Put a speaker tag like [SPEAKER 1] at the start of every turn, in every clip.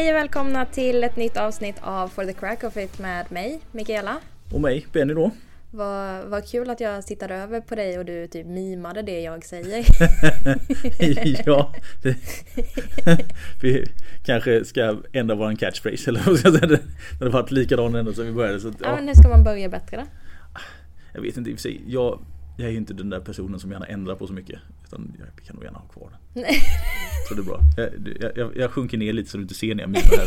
[SPEAKER 1] Hej och välkomna till ett nytt avsnitt av For the Crack of It med mig, Mikaela.
[SPEAKER 2] Och mig, Benny då.
[SPEAKER 1] Vad, vad kul att jag tittade över på dig och du typ mimade det jag säger.
[SPEAKER 2] ja, det, vi kanske ska ändra våran catchphrase eller vad ska jag säga. Det har varit likadan ända sedan vi började. Så
[SPEAKER 1] Ja,
[SPEAKER 2] ja,
[SPEAKER 1] men hur ska man börja bättre då?
[SPEAKER 2] jag vet inte i och för sig. Jag, jag är ju inte den där personen som gärna ändrar på så mycket. Utan jag kan nog gärna ha kvar den.
[SPEAKER 1] Nej.
[SPEAKER 2] Så det är bra. Jag, jag, jag sjunker ner lite så du inte ser när jag mimar här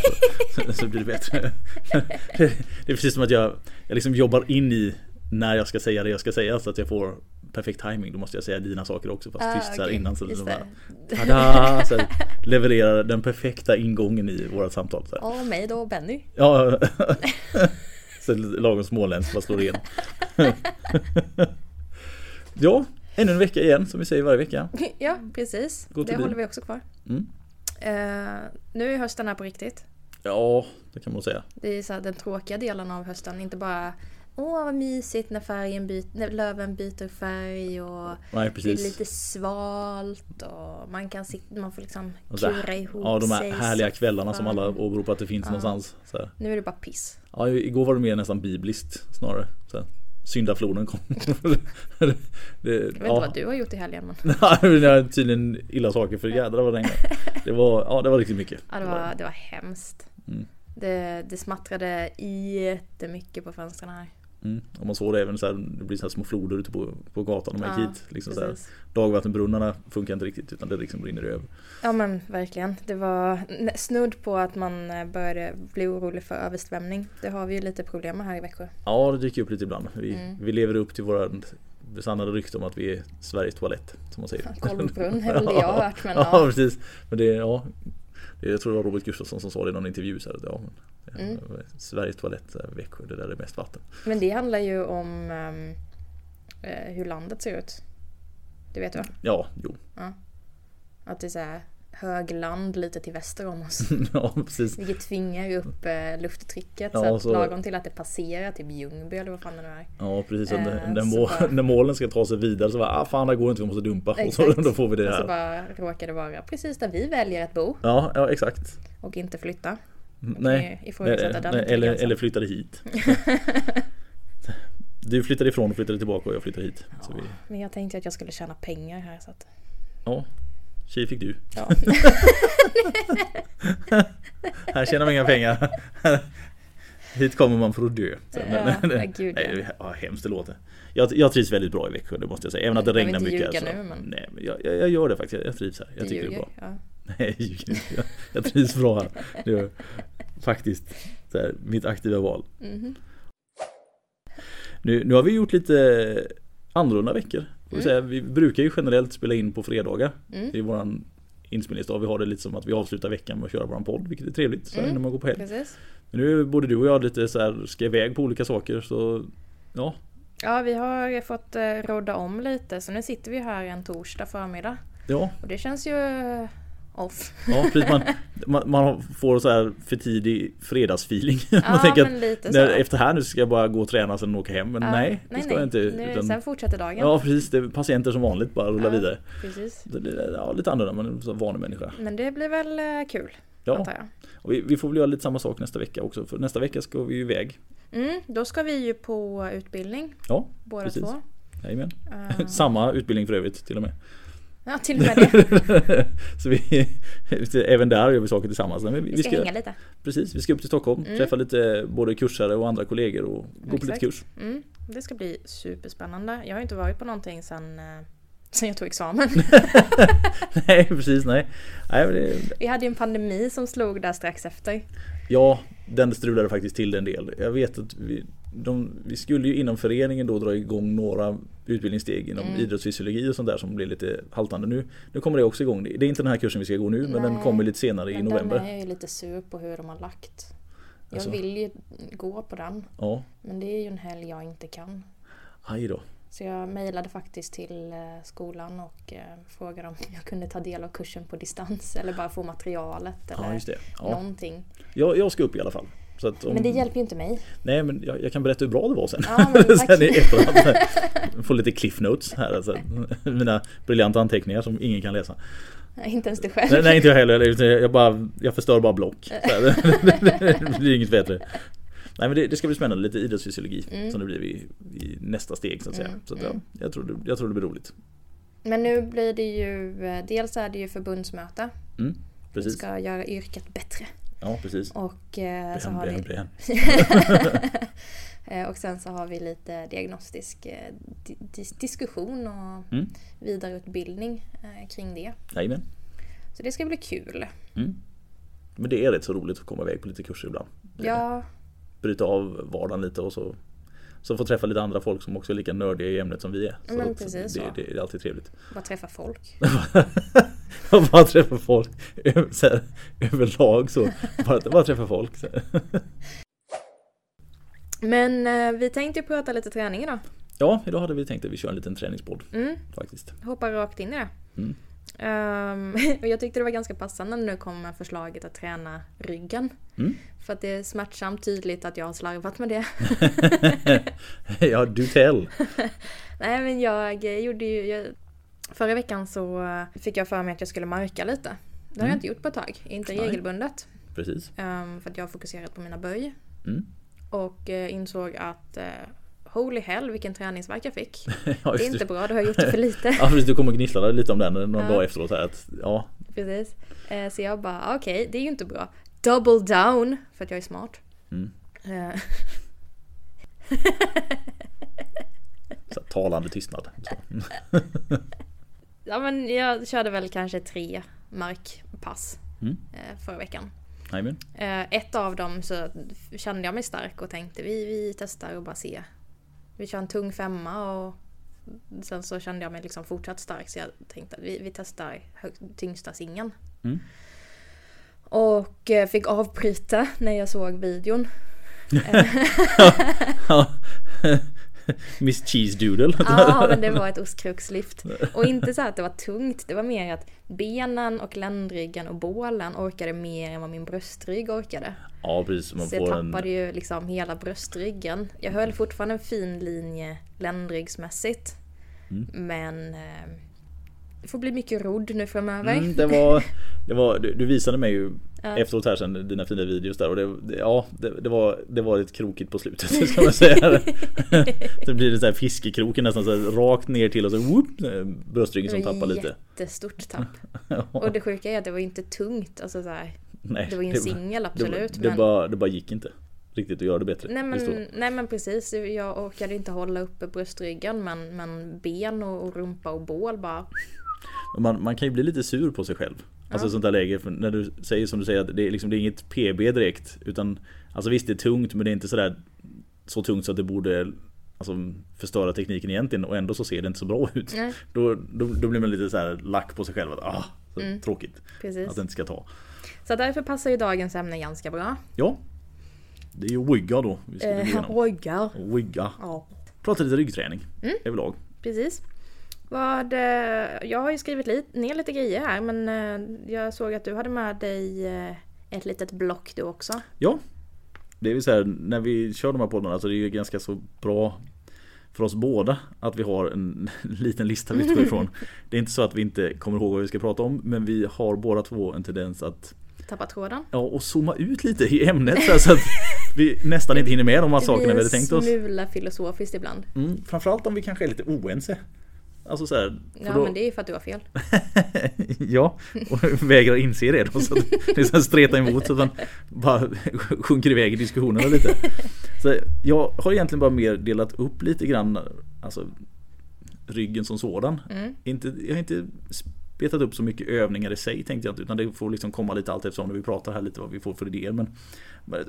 [SPEAKER 2] så, så blir det bättre. Det, det är precis som att jag, jag liksom jobbar in i när jag ska säga det jag ska säga så att jag får perfekt timing. Då måste jag säga dina saker också fast
[SPEAKER 1] Ah,
[SPEAKER 2] tyst så här innan. Så det bara, tada, så här, levererar den perfekta ingången i våra samtal. Så här.
[SPEAKER 1] Och mig då, Benny.
[SPEAKER 2] Ja, så lagom småländskt bara slår igen. Ja, ännu en vecka igen som vi säger varje vecka.
[SPEAKER 1] Ja, precis. Det
[SPEAKER 2] till
[SPEAKER 1] håller vi också kvar.
[SPEAKER 2] Mm.
[SPEAKER 1] Eh, nu är hösten här på riktigt.
[SPEAKER 2] Ja, det kan man säga.
[SPEAKER 1] Det är så här den tråkiga delen av hösten. Inte bara Åh vad mysigt när färgen byter, när löven byter färg och
[SPEAKER 2] Nej,
[SPEAKER 1] det är lite svalt och man kan sitta, man får liksom kura ihop
[SPEAKER 2] Ja, de här
[SPEAKER 1] sig
[SPEAKER 2] härliga kvällarna som alla åberopar att det finns någonstans. Så här.
[SPEAKER 1] Nu är det bara piss.
[SPEAKER 2] Ja, igår var det mer nästan bibliskt snarare. Så. Syndafloden kom. det, det,
[SPEAKER 1] Jag vet inte vad du har gjort i helgen men
[SPEAKER 2] Nej, men tydligen illa saker för jädrar vad regnade. Det var, ja, det var riktigt mycket.
[SPEAKER 1] ja, det, var, det var hemskt.
[SPEAKER 2] Mm.
[SPEAKER 1] Det, det smattrade jättemycket på fönstren här.
[SPEAKER 2] Mm. Och man såg det även så här, det blir så små floder ute på, på gatan när man gick hit. Liksom så här, dagvattenbrunnarna funkar inte riktigt utan det liksom rinner över.
[SPEAKER 1] Ja men verkligen. Det var snudd på att man eh, började bli orolig för översvämning. Det har vi ju lite problem med här i Växjö.
[SPEAKER 2] Ja, det dyker upp lite ibland. Vi,
[SPEAKER 1] Mm.
[SPEAKER 2] vi lever upp till våra besannade rykte om att vi är Sveriges toalett, som man säger.
[SPEAKER 1] Golvbrunn är väl det jag har hört men
[SPEAKER 2] ja,
[SPEAKER 1] ja.
[SPEAKER 2] precis. Men det, ja, jag tror det var Robert Gustafsson som sa det i någon intervju. Så här, ja, men,
[SPEAKER 1] Mm.
[SPEAKER 2] Sveriges toalett, här, Växjö, det där är mest vatten.
[SPEAKER 1] Men det handlar ju om ehm, eh, hur landet ser ut. Det vet du va?
[SPEAKER 2] Ja, jo.
[SPEAKER 1] Att det är så här högland lite till väster om oss.
[SPEAKER 2] ja, precis.
[SPEAKER 1] Vilket tvingar upp eh, lufttrycket
[SPEAKER 2] Ja,
[SPEAKER 1] så att
[SPEAKER 2] så-
[SPEAKER 1] lagom till att det passerar typ Ljungby eller vad fan det nu är.
[SPEAKER 2] Ja precis, när,
[SPEAKER 1] Eh,
[SPEAKER 2] när,
[SPEAKER 1] så
[SPEAKER 2] må,
[SPEAKER 1] bara-
[SPEAKER 2] när målen ska ta sig vidare så bara ah fan det går inte, vi måste dumpa. Och så,
[SPEAKER 1] Exakt.
[SPEAKER 2] då får vi det
[SPEAKER 1] Och så
[SPEAKER 2] här.
[SPEAKER 1] bara råkar det vara precis där vi väljer att bo
[SPEAKER 2] Ja, ja exakt.
[SPEAKER 1] och inte flytta.
[SPEAKER 2] Nej,
[SPEAKER 1] ifrågasätta
[SPEAKER 2] nej,
[SPEAKER 1] den
[SPEAKER 2] nej eller, eller flyttade hit. Du flyttade ifrån och flyttade tillbaka och jag flyttade hit. Så vi,
[SPEAKER 1] Men jag tänkte att jag skulle tjäna pengar här så att...
[SPEAKER 2] ja, tjej fick du.
[SPEAKER 1] Ja.
[SPEAKER 2] Här tjänar man inga pengar. Hit kommer man för att dö. Så,
[SPEAKER 1] Ja, men gud,
[SPEAKER 2] nej,
[SPEAKER 1] ja.
[SPEAKER 2] ja, hemskt det låter. Jag, jag trivs väldigt bra i Växjö, det måste jag säga. Även att det
[SPEAKER 1] Jag vill
[SPEAKER 2] regnar
[SPEAKER 1] inte
[SPEAKER 2] mycket.
[SPEAKER 1] ljuga
[SPEAKER 2] så,
[SPEAKER 1] nu, men-
[SPEAKER 2] Nej, men jag, jag, jag gör det faktiskt. Jag trivs här. Jag
[SPEAKER 1] Du
[SPEAKER 2] tycker det är
[SPEAKER 1] ljuger.
[SPEAKER 2] bra.
[SPEAKER 1] Ja.
[SPEAKER 2] Nej, jag ljuger inte. Jag, trivs bra här. Det jag. Faktiskt. Så här, mitt aktiva val.
[SPEAKER 1] Mhm.
[SPEAKER 2] Nu, nu har vi gjort lite annorlunda veckor.
[SPEAKER 1] Mm.
[SPEAKER 2] säga. vi brukar ju generellt spela in på fredagar.
[SPEAKER 1] Mm.
[SPEAKER 2] Det är våran inspelningsdag. Vi har det lite som att vi avslutar veckan med att köra våran podd. Vilket är trevligt så
[SPEAKER 1] Mm.
[SPEAKER 2] när man går på helg.
[SPEAKER 1] Precis.
[SPEAKER 2] Men nu både du och jag lite så här, ska iväg på olika saker. Så ja,
[SPEAKER 1] Ja, vi har fått eh, rodda om lite så nu sitter vi här en torsdag förmiddag.
[SPEAKER 2] ja,
[SPEAKER 1] Och det känns ju off.
[SPEAKER 2] ja precis. Man, man, man får så här för tidig fredagsfeeling.
[SPEAKER 1] Ja,
[SPEAKER 2] man tänker
[SPEAKER 1] men
[SPEAKER 2] att
[SPEAKER 1] lite så.
[SPEAKER 2] när, efter här nu ska jag bara gå och träna sen åka hem. Men
[SPEAKER 1] Ja,
[SPEAKER 2] nej, det ska jag inte.
[SPEAKER 1] Nu,
[SPEAKER 2] utan-
[SPEAKER 1] Sen fortsätter dagen.
[SPEAKER 2] Ja precis, det är patienter som vanligt bara rullar
[SPEAKER 1] Ja.
[SPEAKER 2] vidare.
[SPEAKER 1] Precis.
[SPEAKER 2] Det blir ja, lite annorlunda, man är en vanlig människa.
[SPEAKER 1] Men det blir väl eh, kul,
[SPEAKER 2] Ja, och vi, vi får väl göra lite samma sak nästa vecka också. För nästa vecka ska vi ju iväg.
[SPEAKER 1] Mm, då ska vi ju på utbildning
[SPEAKER 2] Ja,
[SPEAKER 1] båda
[SPEAKER 2] Precis.
[SPEAKER 1] två.
[SPEAKER 2] jajamän.
[SPEAKER 1] Eh,
[SPEAKER 2] Samma utbildning för övrigt till och med.
[SPEAKER 1] Ja, till och med det.
[SPEAKER 2] så vi, även där gör vi saker tillsammans. Men vi,
[SPEAKER 1] Vi ska hänga lite.
[SPEAKER 2] Precis, vi ska upp till Stockholm,
[SPEAKER 1] Mm.
[SPEAKER 2] träffa lite både kursare och andra kollegor och gå på lite kurs.
[SPEAKER 1] Mm, det ska bli superspännande. Jag har inte varit på någonting sen, eh, sen jag tog examen.
[SPEAKER 2] nej, precis, nej. nej det,
[SPEAKER 1] Vi hade ju en pandemi som slog där strax efter.
[SPEAKER 2] Ja, den strulade faktiskt till en del. Jag vet att vi, de, vi skulle ju inom föreningen då dra igång några utbildningssteg inom
[SPEAKER 1] Mm.
[SPEAKER 2] idrottsfysiologi och sånt där som blir lite haltande nu. Nu kommer det också igång. Det är inte den här kursen vi ska gå nu men den
[SPEAKER 1] Nej,
[SPEAKER 2] kommer lite senare i november.
[SPEAKER 1] den är ju lite sur på hur de har lagt. Jag
[SPEAKER 2] Alltså.
[SPEAKER 1] vill ju gå på den.
[SPEAKER 2] Ja,
[SPEAKER 1] Men det är ju en helg jag inte kan.
[SPEAKER 2] aj då.
[SPEAKER 1] Så jag mejlade faktiskt till eh, skolan och eh, frågade om jag kunde ta del av kursen på distans eller bara få materialet eller
[SPEAKER 2] Ja, just det. Ja.
[SPEAKER 1] någonting.
[SPEAKER 2] Jag, jag ska upp i alla fall. Om,
[SPEAKER 1] Men det hjälper ju inte mig.
[SPEAKER 2] Nej men jag, jag kan berätta hur bra det var sen.
[SPEAKER 1] Ja, men
[SPEAKER 2] sen i efterhand. Få lite cliff notes här. Alltså. Mina briljanta anteckningar som ingen kan läsa.
[SPEAKER 1] Nej, inte ens du själv.
[SPEAKER 2] Nej, nej inte jag heller. Jag, bara, jag förstör bara block. Här, det blir inget bättre. Nej men det, det ska bli spännande, lite idrottsfysiologi
[SPEAKER 1] Mm.
[SPEAKER 2] som det blir i, i nästa steg så att säga.
[SPEAKER 1] Mm,
[SPEAKER 2] Så att, ja,
[SPEAKER 1] mm.
[SPEAKER 2] jag, tror det, jag tror det blir roligt.
[SPEAKER 1] Men nu blir det ju, eh, dels är det ju förbundsmöte.
[SPEAKER 2] Mm,
[SPEAKER 1] Vi
[SPEAKER 2] precis.
[SPEAKER 1] ska göra yrket bättre.
[SPEAKER 2] Ja precis.
[SPEAKER 1] Och, eh, så har vi. Eh, och sen så har vi lite diagnostisk eh, di- dis- diskussion och
[SPEAKER 2] Mm.
[SPEAKER 1] vidareutbildning eh, kring det.
[SPEAKER 2] Jajamän.
[SPEAKER 1] Så det ska bli kul.
[SPEAKER 2] Mm. Men det är rätt så roligt att komma iväg på lite kurser ibland.
[SPEAKER 1] Ja,
[SPEAKER 2] Bryta av vardagen lite och så så få träffa lite andra folk som också är lika nördiga i ämnet som vi är. Så
[SPEAKER 1] Men precis så.
[SPEAKER 2] det, det är alltid trevligt.
[SPEAKER 1] bara träffa folk.
[SPEAKER 2] Bara träffa folk så här, överlag så. Bara, bara träffa folk.
[SPEAKER 1] Men eh, vi tänkte prata lite träning idag.
[SPEAKER 2] Ja, idag hade vi tänkt att vi kör en liten träningspodd
[SPEAKER 1] Mm,
[SPEAKER 2] faktiskt.
[SPEAKER 1] hoppar rakt in i det.
[SPEAKER 2] Mm.
[SPEAKER 1] Ehm, och jag tyckte det var ganska passande nu kom med förslaget att träna ryggen.
[SPEAKER 2] Mm.
[SPEAKER 1] För att det är smärtsamt tydligt att jag har slarvat med det.
[SPEAKER 2] ja, du tell.
[SPEAKER 1] Nej men jag gjorde ju... Jag, förra veckan så eh, fick jag för mig att jag skulle marka lite. Det har
[SPEAKER 2] Mm.
[SPEAKER 1] jag inte gjort på ett tag. Inte
[SPEAKER 2] Nej.
[SPEAKER 1] regelbundet.
[SPEAKER 2] Precis.
[SPEAKER 1] Ehm, för att jag har fokuserat på mina böj.
[SPEAKER 2] Mm.
[SPEAKER 1] Och eh, insåg att eh, holy hell vilken träningsvärk jag fick.
[SPEAKER 2] Ja,
[SPEAKER 1] Det är inte bra, då har gjort det för lite.
[SPEAKER 2] Ja precis, du kommer gnissla lite om den någon
[SPEAKER 1] Ja.
[SPEAKER 2] dag efteråt här att, ja,
[SPEAKER 1] Precis. Eh, så jag bara, okej, det är ju inte bra. Double down, för att jag är smart.
[SPEAKER 2] Mm.
[SPEAKER 1] Eh,
[SPEAKER 2] så talande tystnad. Så.
[SPEAKER 1] ja men jag körde väl kanske tre markpass
[SPEAKER 2] Mm.
[SPEAKER 1] eh, förra veckan. Eh, ett av dem så kände jag mig stark och tänkte vi, vi testar och bara se. Vi kör en tung femma och sen så kände jag mig liksom fortsatt stark så jag tänkte att vi, vi testar tyngsta singeln.
[SPEAKER 2] Mm.
[SPEAKER 1] Och eh, fick avbryta när jag såg videon.
[SPEAKER 2] Ja. Miss Cheese Doodle.
[SPEAKER 1] Ja, men det var ett ostkrokslyft. Och inte så att det var tungt, det var mer att benen och ländryggen och bålen orkade mer än vad min bröstrygg orkade.
[SPEAKER 2] Ja precis, man
[SPEAKER 1] Så jag
[SPEAKER 2] får en...
[SPEAKER 1] tappade ju liksom hela bröstryggen. Jag höll fortfarande en fin linje ländryggsmässigt.
[SPEAKER 2] Mm.
[SPEAKER 1] Men eh, det får bli mycket rodd nu framöver.
[SPEAKER 2] Mm, det var, det var, du visade mig ju
[SPEAKER 1] Ja.
[SPEAKER 2] efteråt här sen dina fina videos där och det, det, ja, det, det, var, det var lite krokigt på slutet ska man säga. det blir det så här fiskekroken nästan så här, rakt ner till och så whoop, bröstryggen som
[SPEAKER 1] Det
[SPEAKER 2] tappar lite.
[SPEAKER 1] Jättestort tapp.
[SPEAKER 2] Ja,
[SPEAKER 1] Och det sjuka är att det var inte tungt. Alltså så här,
[SPEAKER 2] nej,
[SPEAKER 1] det var ju en singel
[SPEAKER 2] det,
[SPEAKER 1] absolut.
[SPEAKER 2] det,
[SPEAKER 1] men...
[SPEAKER 2] bara, det bara gick inte riktigt att göra det bättre.
[SPEAKER 1] Nej men, nej men precis, jag orkade inte hålla uppe bröstryggen men, men ben och, och rumpa och bål bara...
[SPEAKER 2] Man, man kan ju bli lite sur på sig själv. Alltså
[SPEAKER 1] Ja.
[SPEAKER 2] sånt där läge. För när du säger som du säger att det är, liksom, det är inget PB direkt. Utan Alltså visst det är tungt men det är inte sådär Så tungt så att det borde Alltså förstöra tekniken egentligen och ändå så ser det inte så bra ut.
[SPEAKER 1] Nej,
[SPEAKER 2] Då, då, då blir man lite så här lack på sig själv. Att, ah,
[SPEAKER 1] Mm.
[SPEAKER 2] Tråkigt
[SPEAKER 1] precis.
[SPEAKER 2] att det inte ska ta.
[SPEAKER 1] Så därför passar ju dagens ämne ganska bra.
[SPEAKER 2] Ja. Det är ju wigga då. Vi ska gå
[SPEAKER 1] Eh,
[SPEAKER 2] igenom.
[SPEAKER 1] ryggar.
[SPEAKER 2] Wigga.
[SPEAKER 1] Ja,
[SPEAKER 2] Prata lite ryggträning
[SPEAKER 1] Mm.
[SPEAKER 2] överlag.
[SPEAKER 1] precis. Vad, eh, jag har ju skrivit li- ner lite grejer här men eh, jag såg att du hade med dig eh, ett litet block du också.
[SPEAKER 2] Ja. Det är ju så här när vi kör de här poddarna så det är ju ganska så bra för oss båda att vi har en liten lista vi utgår ifrån. Det är inte så att vi inte kommer ihåg vad vi ska prata om men vi har båda två en tendens att
[SPEAKER 1] Tappa tråden.
[SPEAKER 2] ja, och zooma ut lite i ämnet så, så att vi nästan inte hinner med de här
[SPEAKER 1] Det
[SPEAKER 2] sakerna vi
[SPEAKER 1] blir
[SPEAKER 2] hade tänkt
[SPEAKER 1] en
[SPEAKER 2] oss.
[SPEAKER 1] smula filosofiskt ibland.
[SPEAKER 2] Mm, framförallt om vi kanske är lite oense. Alltså så här,
[SPEAKER 1] Ja
[SPEAKER 2] då-
[SPEAKER 1] men det är ju för att du har fel.
[SPEAKER 2] ja, och vägrar inse det då. Så det är så streta emot så att man bara sjunker iväg i diskussionerna lite. Så jag har egentligen bara mer delat upp lite grann alltså, ryggen som sådan.
[SPEAKER 1] Mm.
[SPEAKER 2] Inte, jag har inte spetat upp så mycket övningar i sig tänkte jag inte utan det får liksom komma lite allt eftersom när vi pratar här lite vad vi får för idéer. Men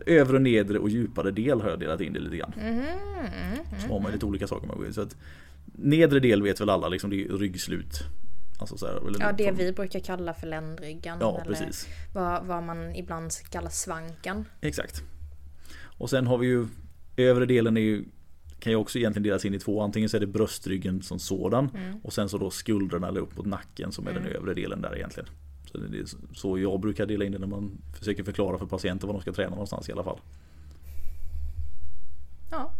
[SPEAKER 2] övre, nedre och djupare del har jag delat in det lite grann.
[SPEAKER 1] Mhm, mm,
[SPEAKER 2] Så har man lite olika saker man in. Så att Nedre del vet väl alla, liksom det är ryggslut. Alltså så här,
[SPEAKER 1] Ja, det
[SPEAKER 2] från-
[SPEAKER 1] vi brukar kalla för ländryggen.
[SPEAKER 2] Ja,
[SPEAKER 1] eller
[SPEAKER 2] precis.
[SPEAKER 1] Vad, vad man ibland kallar svanken.
[SPEAKER 2] Exakt. Och sen har vi ju övre delen är ju kan ju också egentligen delas in i två. Antingen så är det bröstryggen som sådan
[SPEAKER 1] Mm.
[SPEAKER 2] och sen så då skuldrarna eller upp mot nacken som är den övre delen där egentligen. Så det är så jag brukar dela in det när man försöker förklara för patienter vad de ska träna någonstans i alla fall.
[SPEAKER 1] Ja,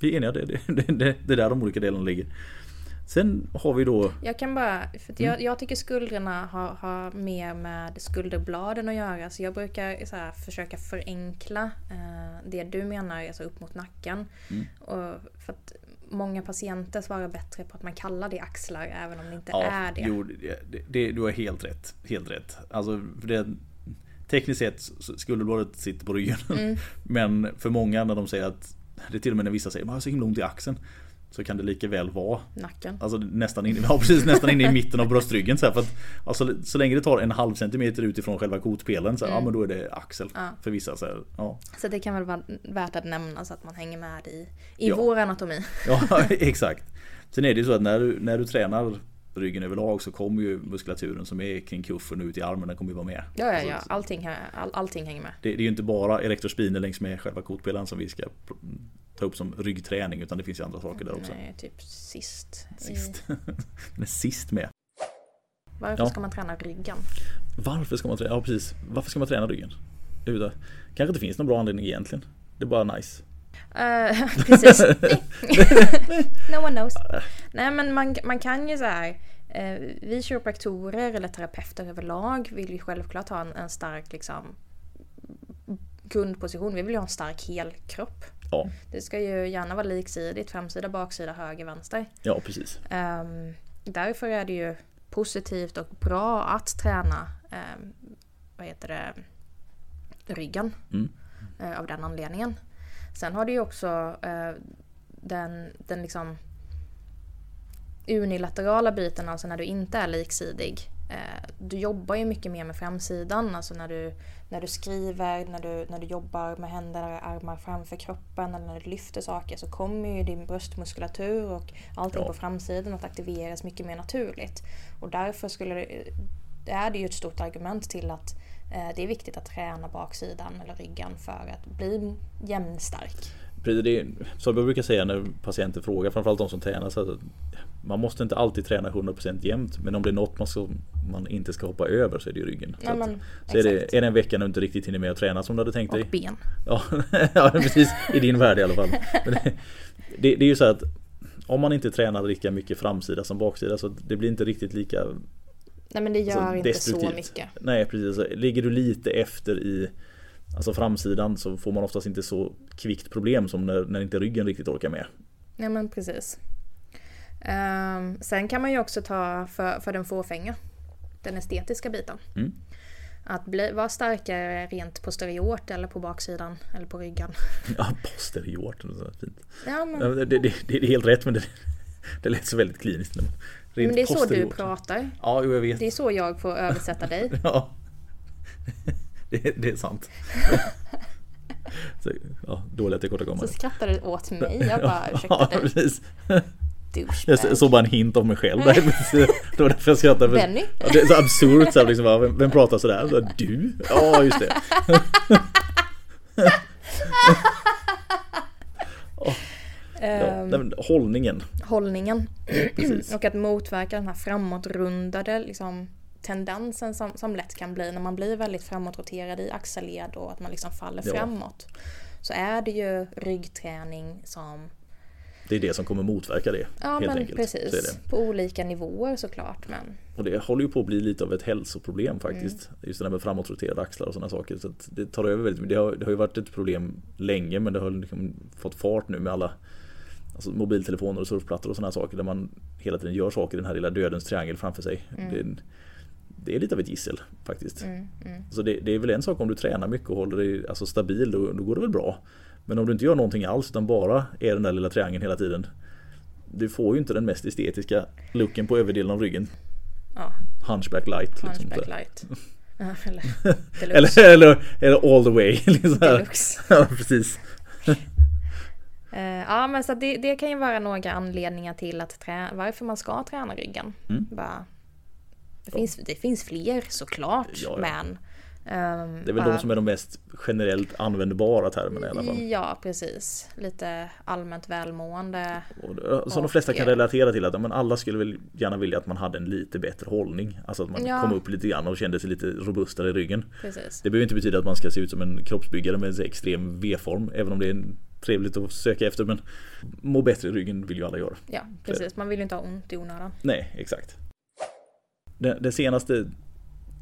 [SPEAKER 2] Vi är eniga, det, det, det, det, det är där de olika delarna ligger. Sen har vi då
[SPEAKER 1] Jag kan bara, för att
[SPEAKER 2] Mm.
[SPEAKER 1] jag, jag tycker skulderna har, har mer med skulderbladen att göra. Så jag brukar så här, försöka förenkla eh, det du menar, alltså upp mot nacken.
[SPEAKER 2] Mm.
[SPEAKER 1] Och för att många patienter svarar bättre på att man kallar det axlar även om det inte
[SPEAKER 2] Ja,
[SPEAKER 1] är det.
[SPEAKER 2] Jo, det, det, du har helt rätt. Helt rätt. Alltså, det, tekniskt sett skulderbladet sitter på ryggen.
[SPEAKER 1] Mm.
[SPEAKER 2] Men för många när de säger att det är till och med när vissa säger att jag har så himla ont i axeln. Så kan det lika väl vara
[SPEAKER 1] Nacken.
[SPEAKER 2] Alltså nästan in, ja, precis, nästan inne i mitten av bröstryggen. Så, här, för att, alltså, så länge det tar en halv centimeter utifrån själva kotpelaren så här, ja men då är det axel.
[SPEAKER 1] Ja.
[SPEAKER 2] För vissa. Så här, ja.
[SPEAKER 1] Så det kan väl vara värt att nämna så att man hänger med i, i
[SPEAKER 2] Ja.
[SPEAKER 1] vår anatomi.
[SPEAKER 2] ja exakt. Sen är det ju så att när du, när du tränar ryggen överlag så kommer ju muskulaturen som är kring kuffen ut i armen den kommer ju vara med.
[SPEAKER 1] Ja, ja,
[SPEAKER 2] Alltså,
[SPEAKER 1] ja. Allting, all, allting hänger med.
[SPEAKER 2] Det, det är ju inte bara elektrospiner längs med själva kotpelaren som vi ska ta upp som ryggträning utan det finns ju andra saker där också.
[SPEAKER 1] Nej, typ sist.
[SPEAKER 2] Sist. Är sist med.
[SPEAKER 1] varför
[SPEAKER 2] Ja.
[SPEAKER 1] ska man träna ryggen?
[SPEAKER 2] Varför ska man träna? Ja precis. Varför ska man träna ryggen? Kanske inte finns någon bra anledning egentligen. Det är bara nice.
[SPEAKER 1] Eh, precis. no one knows. Nej men man, man kan ju så här. eh, vi kiropraktorer eller terapeuter överlag vill ju självklart ha en, en stark liksom grundposition. Vi vill ju ha en stark helkropp.
[SPEAKER 2] Ja,
[SPEAKER 1] Det ska ju gärna vara liksidigt, framsida, baksida, höger, vänster.
[SPEAKER 2] ja precis.
[SPEAKER 1] Ehm, därför är det ju positivt och bra att träna ehm, vad heter det, ryggen.
[SPEAKER 2] Mm.
[SPEAKER 1] eh, av den anledningen. Sen har du ju också eh, den, den liksom unilaterala biten, alltså när du inte är liksidig. Eh, du jobbar ju mycket mer med framsidan, alltså när du, när du skriver, när du, när du jobbar med händer och armar framför kroppen eller när du lyfter saker så kommer ju din bröstmuskulatur och allting
[SPEAKER 2] Ja.
[SPEAKER 1] på framsidan att aktiveras mycket mer naturligt. Och därför skulle det, är det ju ett stort argument till att det är viktigt att träna baksidan eller ryggen för att bli jämnstark.
[SPEAKER 2] Precis, det är, som jag brukar säga när patienter frågar, framförallt de som tränar, så att man måste inte alltid träna 100% jämt. Men om det är något man, ska, man inte ska hoppa över så är det ju ryggen. Så,
[SPEAKER 1] Ja,
[SPEAKER 2] att,
[SPEAKER 1] men,
[SPEAKER 2] så är, det, är det en vecka när du inte riktigt hinner med att träna som du hade tänkt dig.
[SPEAKER 1] Och ben.
[SPEAKER 2] Ja, ja precis. I din värld i alla fall. Men det, det, det är ju så att om man inte tränar lika mycket framsida som baksida så det blir inte riktigt lika
[SPEAKER 1] Nej men det gör
[SPEAKER 2] alltså,
[SPEAKER 1] inte
[SPEAKER 2] destruktivt.
[SPEAKER 1] så mycket.
[SPEAKER 2] Nej precis, så ligger du lite efter i Alltså framsidan så får man oftast inte så kvickt problem som när, när inte ryggen riktigt orkar med.
[SPEAKER 1] Ja men precis. Ehm, sen kan man ju också ta för, för den fåfänga. Den estetiska biten.
[SPEAKER 2] Mm.
[SPEAKER 1] Att bli, vara starkare rent posteriort eller på baksidan eller på ryggen.
[SPEAKER 2] Ja, posteriort. så fint.
[SPEAKER 1] Ja men,
[SPEAKER 2] Ja, Det, det, det, det är helt rätt men det, det lät så väldigt kliniskt. Rent
[SPEAKER 1] men det är så du pratar.
[SPEAKER 2] Ja, jag vet.
[SPEAKER 1] Det är så jag får översätta dig.
[SPEAKER 2] Ja. Det, det är sant. Så, ja, dåliga
[SPEAKER 1] Så
[SPEAKER 2] tillkortakommanden.
[SPEAKER 1] skrattar du åt mig. Jag bara ursäkta
[SPEAKER 2] Ja,
[SPEAKER 1] dig.
[SPEAKER 2] Jag såg bara en hint av mig själv där. Det var därför jag skrattade.
[SPEAKER 1] Benny.
[SPEAKER 2] Ja, det är så absurt så här, liksom, vem, vem pratar sådär? Så, du? Ja just det. Ja,
[SPEAKER 1] Ehm,
[SPEAKER 2] nej, men hållningen.
[SPEAKER 1] hållningen. Och att motverka den här framåtrundade liksom, tendensen som, som lätt kan bli när man blir väldigt framåtroterad i axelled och att man liksom faller
[SPEAKER 2] Ja.
[SPEAKER 1] framåt. Så är det ju ryggträning som,
[SPEAKER 2] Det är det som kommer motverka det.
[SPEAKER 1] ja men
[SPEAKER 2] enkelt.
[SPEAKER 1] Precis, på olika nivåer såklart. Men
[SPEAKER 2] Och det håller ju på att bli lite av ett hälsoproblem faktiskt. Just det där med framåtroterade axlar och sådana saker. Så det tar över väldigt mycket. Det har, det har ju varit ett problem länge men det har liksom fått fart nu med alla alltså mobiltelefoner och surfplattor och sådana saker där man hela tiden gör saker i den här lilla dödens triangel framför sig. Det, det är lite av ett gissel faktiskt.
[SPEAKER 1] mm, mm.
[SPEAKER 2] Så det, det är väl en sak om du tränar mycket och håller dig alltså, stabil, då, då går det väl bra. Men om du inte gör någonting alls utan bara är den där lilla triangeln hela tiden. Du får ju inte den mest estetiska looken på överdelen av ryggen.
[SPEAKER 1] ja,
[SPEAKER 2] Hunchback light. Liksom,
[SPEAKER 1] hunchback light. Eller
[SPEAKER 2] eller, eller, all the way. Liksom
[SPEAKER 1] deluxe.
[SPEAKER 2] ja, precis.
[SPEAKER 1] Eh, ja men så det, det kan ju vara några anledningar till att trä, varför man ska träna ryggen.
[SPEAKER 2] Mm.
[SPEAKER 1] Bara, det, finns, det finns fler såklart
[SPEAKER 2] Ja, ja.
[SPEAKER 1] men ehm,
[SPEAKER 2] Det är väl de som är de mest generellt användbara termerna i alla fall.
[SPEAKER 1] Ja precis. Lite allmänt välmående.
[SPEAKER 2] Det- som de flesta kan
[SPEAKER 1] eh,
[SPEAKER 2] relatera till att ja, men alla skulle väl gärna vilja att man hade en lite bättre hållning. Alltså att man
[SPEAKER 1] Ja.
[SPEAKER 2] kom upp lite grann och kände sig lite robustare i ryggen.
[SPEAKER 1] Precis.
[SPEAKER 2] Det behöver inte betyda att man ska se ut som en kroppsbyggare med en extrem V-form. Även om det är en trevligt att söka efter men må bättre i ryggen vill ju alla göra.
[SPEAKER 1] Ja, precis. Man vill ju inte ha ont i onödan.
[SPEAKER 2] Nej, exakt. De, de senaste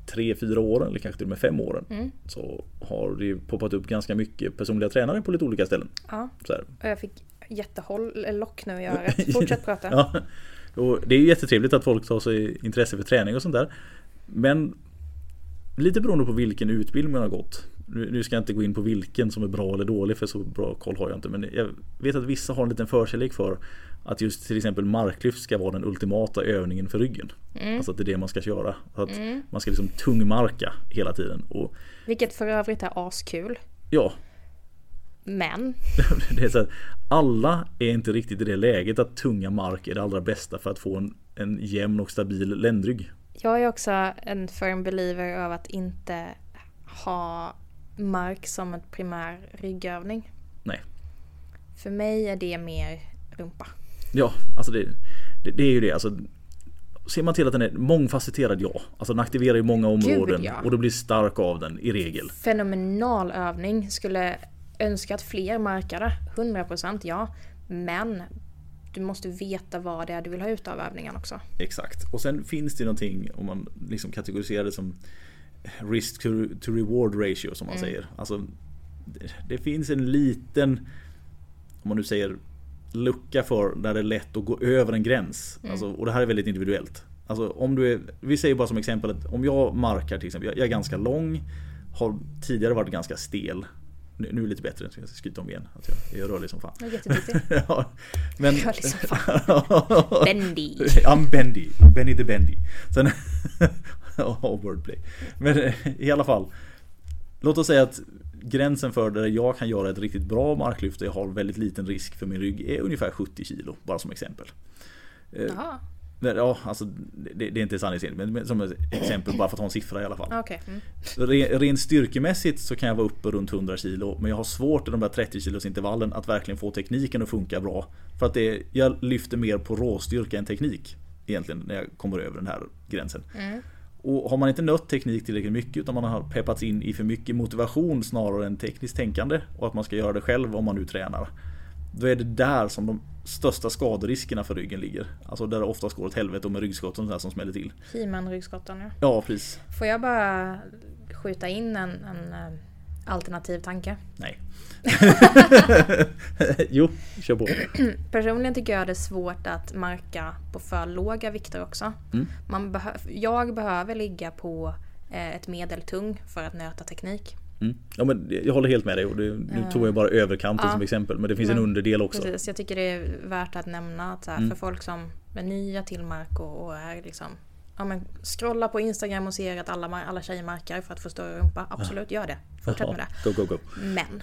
[SPEAKER 2] tre, fyra åren eller kanske till och med fem åren
[SPEAKER 1] Mm.
[SPEAKER 2] så har det ju poppat upp ganska mycket personliga tränare på lite olika ställen.
[SPEAKER 1] Ja, och jag fick jättehåll, eller lock nu i örat. Fortsätt prata.
[SPEAKER 2] Ja. Och det är ju jättetrevligt att folk tar sig intresse för träning och sånt där. Men lite beroende på vilken utbildning man har gått. Nu ska jag inte gå in på vilken som är bra eller dålig för så bra koll har jag inte. Men jag vet att vissa har en liten förkärlek för att just till exempel marklyft ska vara den ultimata övningen för ryggen.
[SPEAKER 1] Mm.
[SPEAKER 2] Alltså att det är det man ska köra. Att Man ska liksom tungmarka hela tiden. Och
[SPEAKER 1] Vilket för övrigt är askul.
[SPEAKER 2] ja,
[SPEAKER 1] Men,
[SPEAKER 2] det är så att alla är inte riktigt i det läget att tunga mark är det allra bästa för att få en, en jämn och stabil ländrygg.
[SPEAKER 1] jag är också en firm believer av att inte ha mark som en primär ryggövning.
[SPEAKER 2] Nej.
[SPEAKER 1] För mig är det mer rumpa.
[SPEAKER 2] Ja, alltså det, det, det är ju det. Alltså, ser man till att den är mångfacetterad, ja. Alltså den aktiverar ju många områden
[SPEAKER 1] ja.
[SPEAKER 2] och du blir stark av den i regel.
[SPEAKER 1] Fenomenal övning. Skulle önska att fler markade. 100% ja. Men du måste veta vad det är du vill ha ut av övningen också.
[SPEAKER 2] Exakt. Och sen finns det någonting om man liksom kategoriserar det som risk to, to reward ratio som man säger. Alltså det, det finns en liten, om man nu säger lucka för där det är lätt att gå över en gräns. Alltså, och det här är väldigt individuellt. Alltså om du är, vi säger bara som exempel att om jag markar till exempel, jag, jag är ganska lång, har tidigare varit ganska stel. Nu, nu är det lite bättre, jag ska skryta om igen. Att jag, jag är rörlig som fan.
[SPEAKER 1] Jag är jätteduktig.
[SPEAKER 2] ja, men...
[SPEAKER 1] Rörlig som fan. Bendy.
[SPEAKER 2] I'm bendy. Benny the bendy. Sen... Ja, wordplay. Men eh, i alla fall. Låt oss säga att gränsen för där jag kan göra ett riktigt bra marklyft och jag har väldigt liten risk för min rygg är ungefär 70 kilo. Bara som exempel. Eh,
[SPEAKER 1] Jaha,
[SPEAKER 2] Ja, alltså det, det är inte sanningsenligt men- som ett exempel bara för att ta en siffra i alla fall.
[SPEAKER 1] okej. Mm.
[SPEAKER 2] Re- Rent styrkemässigt så kan jag vara uppe runt 100 kilo men jag har svårt i de där 30 kilos intervallen att verkligen få tekniken att funka bra. För att det, jag lyfter mer på råstyrka än teknik egentligen när jag kommer över den här gränsen.
[SPEAKER 1] Mm.
[SPEAKER 2] Och har man inte nött teknik tillräckligt mycket utan man har peppats in i för mycket motivation snarare än tekniskt tänkande och att man ska göra det själv om man nu tränar. Då är det där som de största skaderiskerna för ryggen ligger. Alltså där det oftast går åt helvete och med ryggskott och sånt som smäller till.
[SPEAKER 1] He-Man ryggskotten ja.
[SPEAKER 2] Ja, precis.
[SPEAKER 1] Får jag bara skjuta in en, en eh, alternativ tanke?
[SPEAKER 2] Nej. jo, kör på.
[SPEAKER 1] Personligen tycker jag det är svårt att marka på för låga vikter också.
[SPEAKER 2] Mm.
[SPEAKER 1] Man behö- jag behöver ligga på eh, ett medeltung för att nöta teknik.
[SPEAKER 2] Mm. Ja, men jag håller helt med dig det, nu tog jag bara överkanten
[SPEAKER 1] Ja.
[SPEAKER 2] som exempel men det finns en
[SPEAKER 1] Men-
[SPEAKER 2] underdel också.
[SPEAKER 1] Precis, jag tycker det är värt att nämna att så här,
[SPEAKER 2] Mm.
[SPEAKER 1] för folk som är nya till mark och, och är liksom Ja men scrolla på Instagram och ser att alla, alla tjejer markar för att få större rumpa. Absolut, gör det. Fortsätt med det.
[SPEAKER 2] Go, go, go.
[SPEAKER 1] Men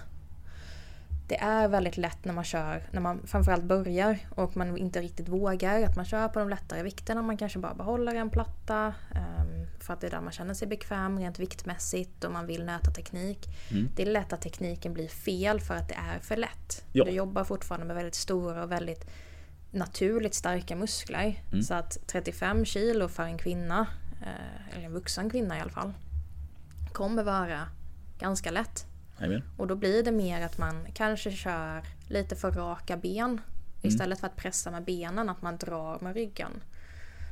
[SPEAKER 1] det är väldigt lätt när man kör, när man framförallt börjar och man inte riktigt vågar, att man kör på de lättare vikterna. Man kanske bara behåller en platta ehm, för att det är där man känner sig bekväm rent viktmässigt och man vill nöta teknik.
[SPEAKER 2] Mm.
[SPEAKER 1] Det är lätt att tekniken blir fel för att det är för lätt.
[SPEAKER 2] Ja.
[SPEAKER 1] Du jobbar fortfarande med väldigt stora och väldigt naturligt starka muskler.
[SPEAKER 2] Mm.
[SPEAKER 1] Så att 35 kilo för en kvinna, eh, eller en vuxen kvinna i alla fall, kommer vara ganska lätt.
[SPEAKER 2] Amen.
[SPEAKER 1] Och då blir det mer att man kanske kör lite för raka ben. Istället för att pressa med benen, att man drar med ryggen.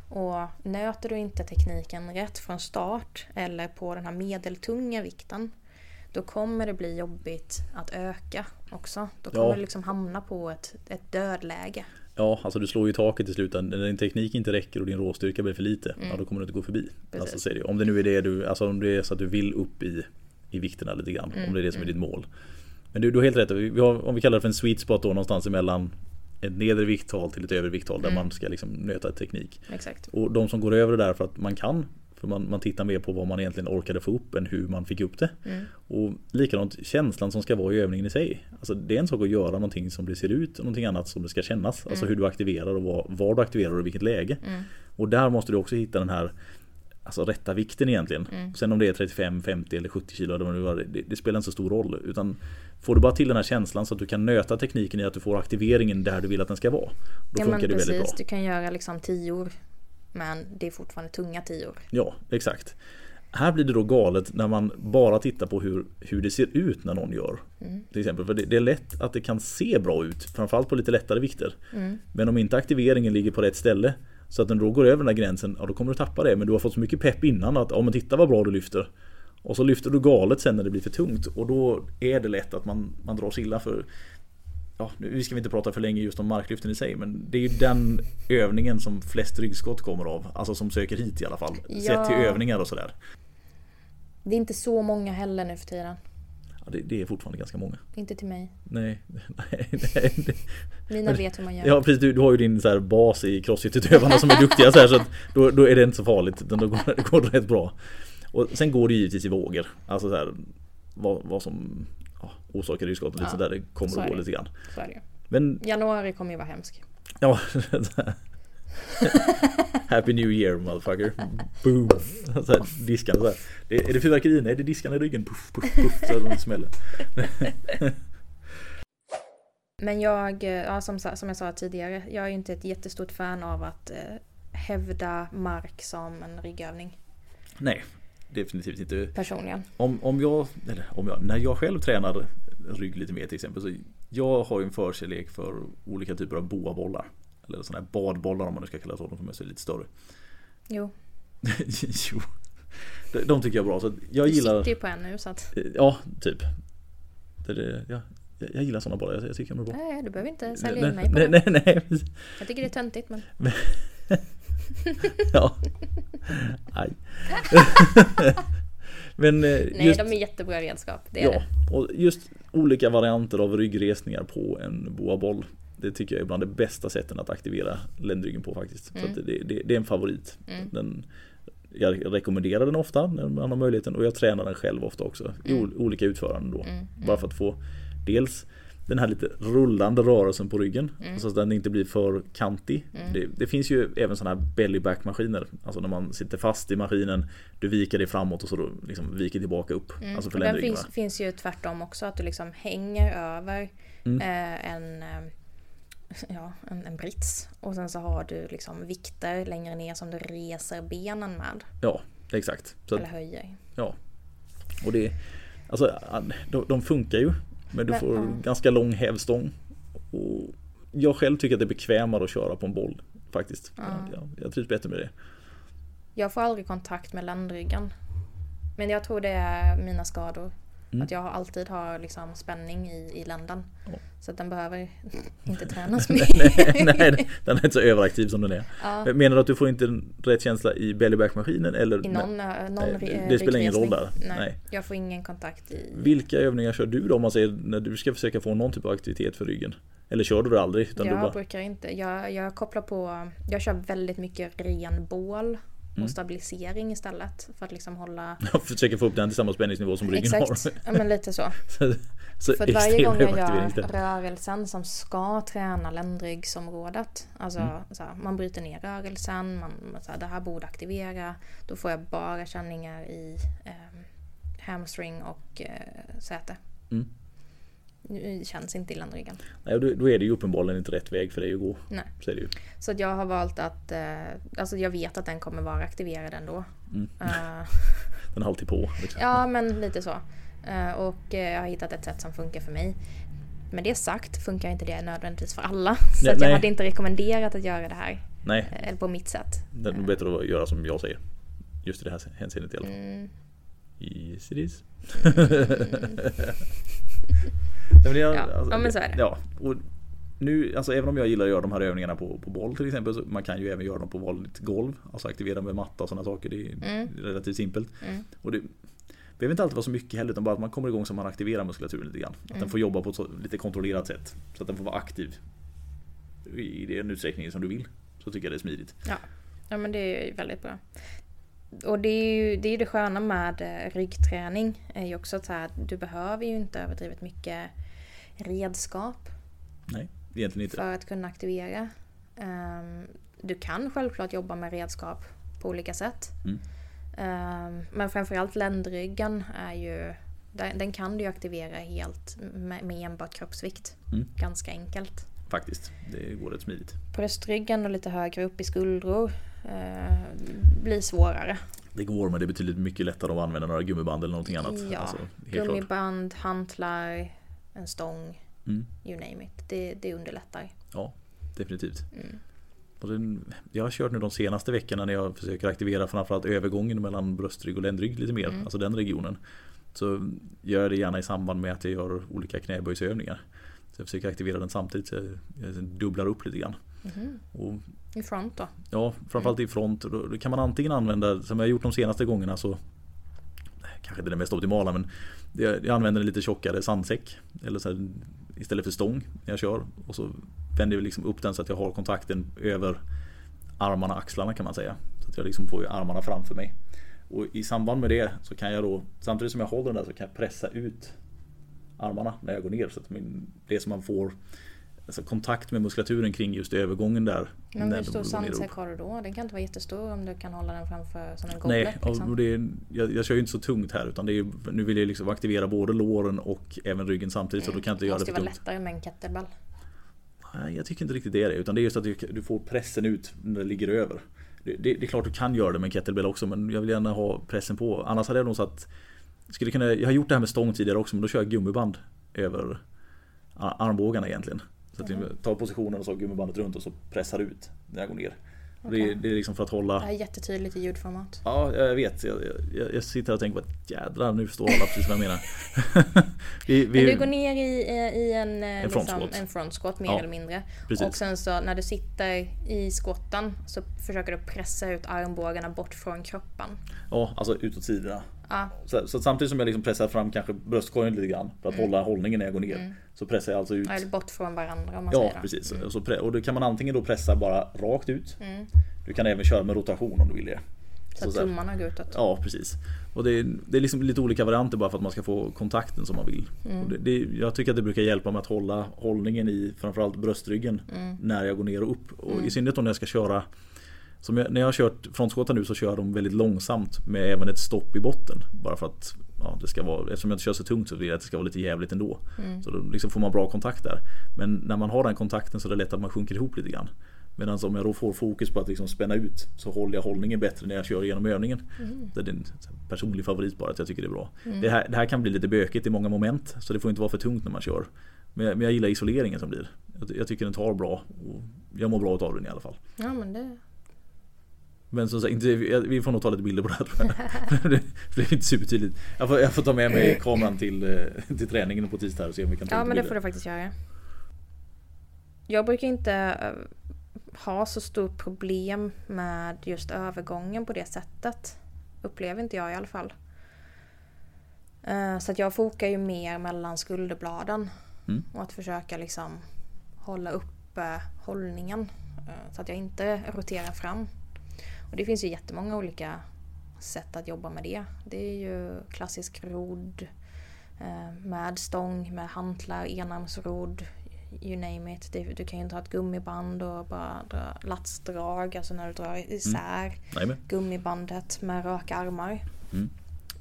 [SPEAKER 1] Och nöter du inte tekniken rätt från start eller på den här medeltunga vikten då kommer det bli jobbigt att öka också. Då kommer
[SPEAKER 2] Ja.
[SPEAKER 1] du liksom hamna på ett, ett dödläge.
[SPEAKER 2] Ja, alltså du slår ju taket i slutändan. När din teknik inte räcker och din råstyrka blir för lite, ja då kommer du inte gå förbi.
[SPEAKER 1] Mm. Precis.
[SPEAKER 2] Alltså, det. Om det nu är det du, alltså om det är så att du vill upp i, i vikterna lite grann.
[SPEAKER 1] Mm,
[SPEAKER 2] Om det är det som är ditt mål. Men du, du har helt rätt. Vi har, om vi kallar det för en sweet spot då någonstans emellan ett nedre vikttal till ett övre vikttal
[SPEAKER 1] Mm.
[SPEAKER 2] där man ska liksom nöta teknik.
[SPEAKER 1] Exakt.
[SPEAKER 2] Och de som går över det där för att man kan för man, man tittar mer på vad man egentligen orkade få upp än hur man fick upp det.
[SPEAKER 1] Mm.
[SPEAKER 2] Och likadant känslan som ska vara i övningen i sig. Alltså det är en sak att göra någonting som det ser ut och någonting annat som det ska kännas. Alltså hur du aktiverar och var, var du aktiverar och i vilket läge.
[SPEAKER 1] Mm.
[SPEAKER 2] Och där måste du också hitta den här Alltså rätta vikten egentligen.
[SPEAKER 1] Mm.
[SPEAKER 2] Sen om det är 35, 50 eller 70 kilo vad det, det, spelar inte så stor roll. Utan får du bara till den här känslan så att du kan nöta tekniken i att du får aktiveringen där du vill att den ska vara. Då
[SPEAKER 1] Ja
[SPEAKER 2] funkar det väldigt bra.
[SPEAKER 1] du kan göra liksom tior men det är fortfarande tunga tior.
[SPEAKER 2] Ja, exakt. här blir det då galet när man bara tittar på hur, hur det ser ut när någon gör.
[SPEAKER 1] Mm.
[SPEAKER 2] Till exempel, för det, det är lätt att det kan se bra ut, framförallt på lite lättare vikter.
[SPEAKER 1] Mm.
[SPEAKER 2] Men om inte aktiveringen ligger på rätt ställe så att den då går över den här gränsen, ja då kommer du tappa det. Men du har fått så mycket pepp innan att, ja men titta vad bra du lyfter. Och så lyfter du galet sen när det blir för tungt och då är det lätt att man, man drar illa för Ja, nu ska vi inte prata för länge just om marklyften i sig men det är ju den övningen som flest ryggskott kommer av. Alltså som söker hit i alla fall.
[SPEAKER 1] Ja.
[SPEAKER 2] Sett till övningar och sådär.
[SPEAKER 1] Det är inte så många heller nu för tiden.
[SPEAKER 2] Ja, det, det är fortfarande ganska många.
[SPEAKER 1] Inte till mig.
[SPEAKER 2] Nej, nej, nej.
[SPEAKER 1] Mina vet hur man gör.
[SPEAKER 2] Ja precis, du, du har ju din så bas i crossfit-utövarna som är duktiga så här så att då, då är det inte så farligt utan då går, det går det rätt bra. Och sen går det givetvis i vågor. Alltså så här, vad, vad som ja, orsakar ryggskott och lite
[SPEAKER 1] Ja,
[SPEAKER 2] sådär. Det kommer
[SPEAKER 1] så
[SPEAKER 2] gå
[SPEAKER 1] det.
[SPEAKER 2] lite grann.
[SPEAKER 1] Så är det.
[SPEAKER 2] Men
[SPEAKER 1] Januari kommer ju vara hemsk.
[SPEAKER 2] ja. Happy New Year motherfucker. Boom. Så här, diskan så här. Är det fyrverkeri? Nej det är diskan i ryggen. Puff, puff, puff. Så att den smäller.
[SPEAKER 1] Men jag, eh, ja, som, som jag sa tidigare, jag är ju inte ett jättestort fan av att eh, hävda mark som en ryggövning
[SPEAKER 2] Nej. Definitivt inte.
[SPEAKER 1] personligen.
[SPEAKER 2] Om, om jag, eller om jag, när jag själv tränar rygg lite mer till exempel så jag har ju en förkärlek för olika typer av boabollar. Eller sådana här badbollar om man nu ska kalla så, de som är så lite större.
[SPEAKER 1] Jo,
[SPEAKER 2] jo. De, de tycker jag är bra så jag
[SPEAKER 1] du
[SPEAKER 2] gillar,
[SPEAKER 1] sitter ju på en nu så att...
[SPEAKER 2] ja typ. Det, det, ja, jag, jag gillar sådana bollar, jag, jag tycker de är bra.
[SPEAKER 1] Nej, du behöver inte sälja
[SPEAKER 2] Nej,
[SPEAKER 1] in mig på
[SPEAKER 2] nej,
[SPEAKER 1] det.
[SPEAKER 2] nej, nej, nej.
[SPEAKER 1] Jag tycker det är töntigt men...
[SPEAKER 2] Ja. Aj. Men eh,
[SPEAKER 1] Nej,
[SPEAKER 2] just,
[SPEAKER 1] de är jättebra redskap. Det är
[SPEAKER 2] Ja,
[SPEAKER 1] det.
[SPEAKER 2] och just olika varianter av ryggresningar på en boaboll. Det tycker jag är bland de bästa sätten att aktivera ländryggen på faktiskt. Så
[SPEAKER 1] Mm.
[SPEAKER 2] att det, det, det är en favorit.
[SPEAKER 1] Mm.
[SPEAKER 2] Den, jag rekommenderar den ofta när man har möjligheten och jag tränar den själv ofta också. I
[SPEAKER 1] Mm.
[SPEAKER 2] ol- olika utföranden då.
[SPEAKER 1] Mm,
[SPEAKER 2] Bara för att få dels den här lite rullande rörelsen på ryggen.
[SPEAKER 1] Mm.
[SPEAKER 2] Så att den inte blir för kantig.
[SPEAKER 1] Mm.
[SPEAKER 2] Det, det finns ju även sådana här bellyback maskiner. Alltså när man sitter fast i maskinen. Du viker dig framåt och så då liksom viker tillbaka upp.
[SPEAKER 1] Mm.
[SPEAKER 2] Alltså för
[SPEAKER 1] den finns, finns ju tvärtom också, att du liksom hänger över
[SPEAKER 2] Mm.
[SPEAKER 1] eh, en, eh, ja, en, en brits. Och sen så har du liksom vikter längre ner som du reser benen med.
[SPEAKER 2] Ja, exakt. Så
[SPEAKER 1] eller höjer.
[SPEAKER 2] Ja. Och det, alltså de, de funkar ju. Men du
[SPEAKER 1] Men,
[SPEAKER 2] får
[SPEAKER 1] ja.
[SPEAKER 2] ganska lång hävstång. Och jag själv tycker att det är bekvämare att köra på en boll. Faktiskt.
[SPEAKER 1] Ja.
[SPEAKER 2] Jag, jag trivs bättre med det.
[SPEAKER 1] Jag får aldrig kontakt med ländryggen. Men jag tror det är mina skador.
[SPEAKER 2] Mm.
[SPEAKER 1] Att jag alltid har liksom spänning i, i länden.
[SPEAKER 2] Ja.
[SPEAKER 1] Så att den behöver inte tränas mer.
[SPEAKER 2] nej, nej, den är inte så överaktiv som den är.
[SPEAKER 1] ja,
[SPEAKER 2] Menar du att du får inte rätt känsla i bellyback-maskinen? Eller
[SPEAKER 1] I någon, eh, någon
[SPEAKER 2] Nej, det spelar ingen roll där.
[SPEAKER 1] Nej,
[SPEAKER 2] Nej.
[SPEAKER 1] Jag får ingen kontakt i...
[SPEAKER 2] Vilka övningar kör du då om man säger när du ska försöka få någon typ av aktivitet för ryggen? Eller kör du det aldrig?
[SPEAKER 1] Jag
[SPEAKER 2] bara,
[SPEAKER 1] brukar inte. Jag, jag kopplar på... Jag kör väldigt mycket ren bål och
[SPEAKER 2] Mm.
[SPEAKER 1] stabilisering istället. För att liksom hålla...
[SPEAKER 2] försöker få upp den till samma spänningsnivå som ryggen
[SPEAKER 1] Exakt.
[SPEAKER 2] har.
[SPEAKER 1] Ja men lite så.
[SPEAKER 2] så, så
[SPEAKER 1] För att varje gång jag gör rörelsen som ska träna ländryggsområdet. Alltså
[SPEAKER 2] Mm.
[SPEAKER 1] så här, man bryter ner rörelsen, man så här, det här borde aktivera. Då får jag bara känningar i eh, hamstring och eh, säte.
[SPEAKER 2] Mm.
[SPEAKER 1] Känns inte i ländryggen.
[SPEAKER 2] Nej, då, då är det ju uppenbarligen inte rätt väg för dig att gå.
[SPEAKER 1] Nej.
[SPEAKER 2] Så är det ju.
[SPEAKER 1] Så att jag har valt att, eh, alltså jag vet att den kommer vara aktiverad ändå.
[SPEAKER 2] Mm.
[SPEAKER 1] Eh,
[SPEAKER 2] Den är alltid på. Liksom.
[SPEAKER 1] ja men lite så. Eh, och jag har hittat ett sätt som funkar för mig. Med det sagt funkar inte det nödvändigtvis för alla. Så
[SPEAKER 2] Nej,
[SPEAKER 1] jag
[SPEAKER 2] nej.
[SPEAKER 1] hade inte rekommenderat att göra det här.
[SPEAKER 2] Nej,
[SPEAKER 1] Eller på mitt sätt.
[SPEAKER 2] det är bättre att göra som jag säger. Just i det här hänseendet i alla fall.
[SPEAKER 1] Mm.
[SPEAKER 2] Yes it is. Nej, men jag-
[SPEAKER 1] Ja, ja, men så är det.
[SPEAKER 2] Ja, och nu, alltså även om jag gillar att göra de här övningarna på, på boll till exempel. Så man kan ju även göra dem på vanligt golv. Alltså aktivera med matta och sådana saker. Det är
[SPEAKER 1] Mm.
[SPEAKER 2] relativt simpelt.
[SPEAKER 1] Mm.
[SPEAKER 2] Och det behöver inte alltid vara så mycket heller utan bara att man kommer igång så man aktiverar muskulaturen lite grann. Att
[SPEAKER 1] Mm.
[SPEAKER 2] den får jobba på ett lite kontrollerat sätt. Så att den får vara aktiv i den utsträckning som du vill. Så tycker jag det är smidigt.
[SPEAKER 1] Ja men det är väldigt bra. Och det är ju det, är det sköna med eh, ryggträning. Är ju också att här, du behöver ju inte överdrivet mycket redskap
[SPEAKER 2] Nej, egentligen inte.
[SPEAKER 1] för att kunna aktivera. Ehm, du kan självklart jobba med redskap på olika sätt.
[SPEAKER 2] Mm.
[SPEAKER 1] Ehm, men framförallt ländryggen är ju den, kan du ju aktivera helt med, enbart kroppsvikt.
[SPEAKER 2] Mm.
[SPEAKER 1] Ganska enkelt.
[SPEAKER 2] Faktiskt, det går rätt smidigt.
[SPEAKER 1] Bröstryggen och lite högre upp i skuldror blir svårare.
[SPEAKER 2] Det går men det är betydligt mycket lättare att använda några gummiband eller någonting annat.
[SPEAKER 1] Ja,
[SPEAKER 2] Alltså, helt klart.
[SPEAKER 1] gummiband, hantlar, en stång,
[SPEAKER 2] Mm.
[SPEAKER 1] you name it. Det, det underlättar.
[SPEAKER 2] Ja, definitivt.
[SPEAKER 1] Mm.
[SPEAKER 2] Den, jag har kört nu de senaste veckorna när jag försöker aktivera framförallt övergången mellan bröstrygg och ländrygg lite mer,
[SPEAKER 1] Mm.
[SPEAKER 2] alltså den regionen. Så gör jag det gärna i samband med att jag gör olika knäböjsövningar. Så jag försöker aktivera den samtidigt så jag, jag dubblar upp lite grann.
[SPEAKER 1] Mhm.
[SPEAKER 2] Och
[SPEAKER 1] I front då?
[SPEAKER 2] Ja, framförallt i front. Då kan man antingen använda, som jag har gjort de senaste gångerna så Kanske inte det mest optimala men jag, använder en lite tjockare sandsäck eller så här, Istället för stång när jag kör och så vänder jag liksom upp den så att jag har kontakten över armarna, axlarna kan man säga. Så att jag liksom får armarna framför mig. Och i samband med det så kan jag då samtidigt som jag håller den där så kan jag pressa ut armarna när jag går ner. Så att min, det som man får alltså kontakt med muskulaturen kring just övergången där.
[SPEAKER 1] Men hur stor sandsäck har du då? Den kan inte vara jättestor om du kan hålla den framför som en
[SPEAKER 2] Nej,
[SPEAKER 1] goblet.
[SPEAKER 2] och
[SPEAKER 1] Liksom.
[SPEAKER 2] det är, jag, jag kör ju inte så tungt här utan det är, nu vill jag liksom aktivera både låren och även ryggen samtidigt så då kan jag inte
[SPEAKER 1] det
[SPEAKER 2] göra det
[SPEAKER 1] måste
[SPEAKER 2] för
[SPEAKER 1] ju vara
[SPEAKER 2] tungt.
[SPEAKER 1] lättare med en kettlebell.
[SPEAKER 2] Nej, jag tycker inte riktigt det är det utan det är just att du, du får pressen ut när det ligger över. Det, det, det är klart du kan göra det med en kettlebell också men jag vill gärna ha pressen på. Annars hade jag nog satt skulle kunna, Jag har gjort det här med stång tidigare också men då kör jag gummiband över armbågarna egentligen. Så att jag tar positionen och så gummibandet runt och så pressar ut när jag går ner. Och Det, är, det är liksom för att hålla
[SPEAKER 1] Det är jättetydligt i ljudformat.
[SPEAKER 2] Ja, jag vet. Jag, jag, jag sitter och tänker på att jädrar nu förstår alla precis vad jag menar. vi, vi,
[SPEAKER 1] Men du går ner i, eh, i en, eh,
[SPEAKER 2] En front
[SPEAKER 1] liksom, en front squat mer
[SPEAKER 2] Ja,
[SPEAKER 1] eller mindre.
[SPEAKER 2] precis.
[SPEAKER 1] Och sen så när du sitter i squatten så försöker du pressa ut armbågarna bort från kroppen.
[SPEAKER 2] Ja, alltså utåt sidorna.
[SPEAKER 1] Ja,
[SPEAKER 2] Så, så samtidigt som jag liksom pressar fram kanske bröstkorgen lite grann för att
[SPEAKER 1] Mm.
[SPEAKER 2] hålla hållningen när jag går ner. Så pressar jag alltså ut.
[SPEAKER 1] eller bort från varandra om man
[SPEAKER 2] Ja,
[SPEAKER 1] säger det.
[SPEAKER 2] precis. Och, så, och då kan man antingen då pressa bara rakt ut.
[SPEAKER 1] Mm.
[SPEAKER 2] Du kan även köra med rotation om du vill det.
[SPEAKER 1] Så att
[SPEAKER 2] så här-
[SPEAKER 1] tummarna går utåt.
[SPEAKER 2] Ja, precis. Och det är, det är liksom lite olika varianter bara för att man ska få kontakten som man vill.
[SPEAKER 1] Mm.
[SPEAKER 2] Det, det, jag tycker att det brukar hjälpa med att hålla hållningen i framförallt bröstryggen
[SPEAKER 1] Mm.
[SPEAKER 2] när jag går ner och upp. Och I synnerhet om jag ska köra som jag, när jag har kört frontskottar nu så kör jag dem väldigt långsamt med även ett stopp i botten. Bara för att ja, det ska vara, eftersom jag inte kör så tungt så vill jag att det ska vara lite jävligt ändå.
[SPEAKER 1] Mm.
[SPEAKER 2] Så då liksom får man bra kontakt där. Men när man har den kontakten så är det lätt att man sjunker ihop lite grann. Medan om jag då får fokus på att liksom spänna ut så håller jag hållningen bättre när jag kör igenom övningen.
[SPEAKER 1] Mm.
[SPEAKER 2] Det är en personlig favorit bara att jag tycker det är bra. Det, här, det här kan bli lite bökigt i många moment så det får inte vara för tungt när man kör. Men jag, men jag gillar isoleringen som blir. Jag, jag tycker den tar bra. Och jag mår bra av den i alla fall.
[SPEAKER 1] Ja men det...
[SPEAKER 2] Men som sagt, vi får nog ta lite bilder på det här tror jag. det blev inte supertydligt. Jag får, jag får ta med mig kameran till, eh, till träningen på tisdag och se om vi kan ta
[SPEAKER 1] Ja
[SPEAKER 2] lite
[SPEAKER 1] men det får du faktiskt göra. Jag brukar inte eh, ha så stort problem med just övergången på det sättet. Upplever inte jag i alla fall. Eh, Så att jag fokar ju mer mellan skulderbladen.
[SPEAKER 2] Mm.
[SPEAKER 1] Och att försöka liksom hålla uppe hållningen. Så att jag inte roterar fram. Och det finns ju jättemånga olika sätt att jobba med det. Det är ju klassisk rodd eh, med stång, med hantlar, enarmsrodd, you name it. Du kan ju ta ett gummiband och bara dra latsdrag, alltså när du drar isär
[SPEAKER 2] Nej, men.
[SPEAKER 1] gummibandet med raka armar.
[SPEAKER 2] Mm.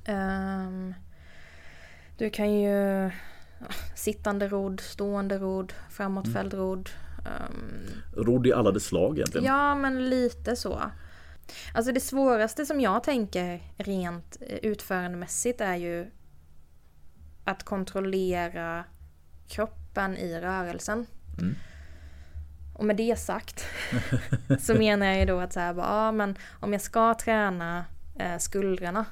[SPEAKER 1] Ehm, du kan ju sittande rodd, stående rodd, framåtfälld rodd. ehm,
[SPEAKER 2] Rodd i alla dess slag egentligen.
[SPEAKER 1] Ja, men lite så. Alltså det svåraste som jag tänker rent eh, utförandemässigt är ju att kontrollera kroppen i rörelsen.
[SPEAKER 2] Mm.
[SPEAKER 1] Och med det sagt så menar jag ju då att så här, bara, ja, men om jag ska träna eh, skuldrorna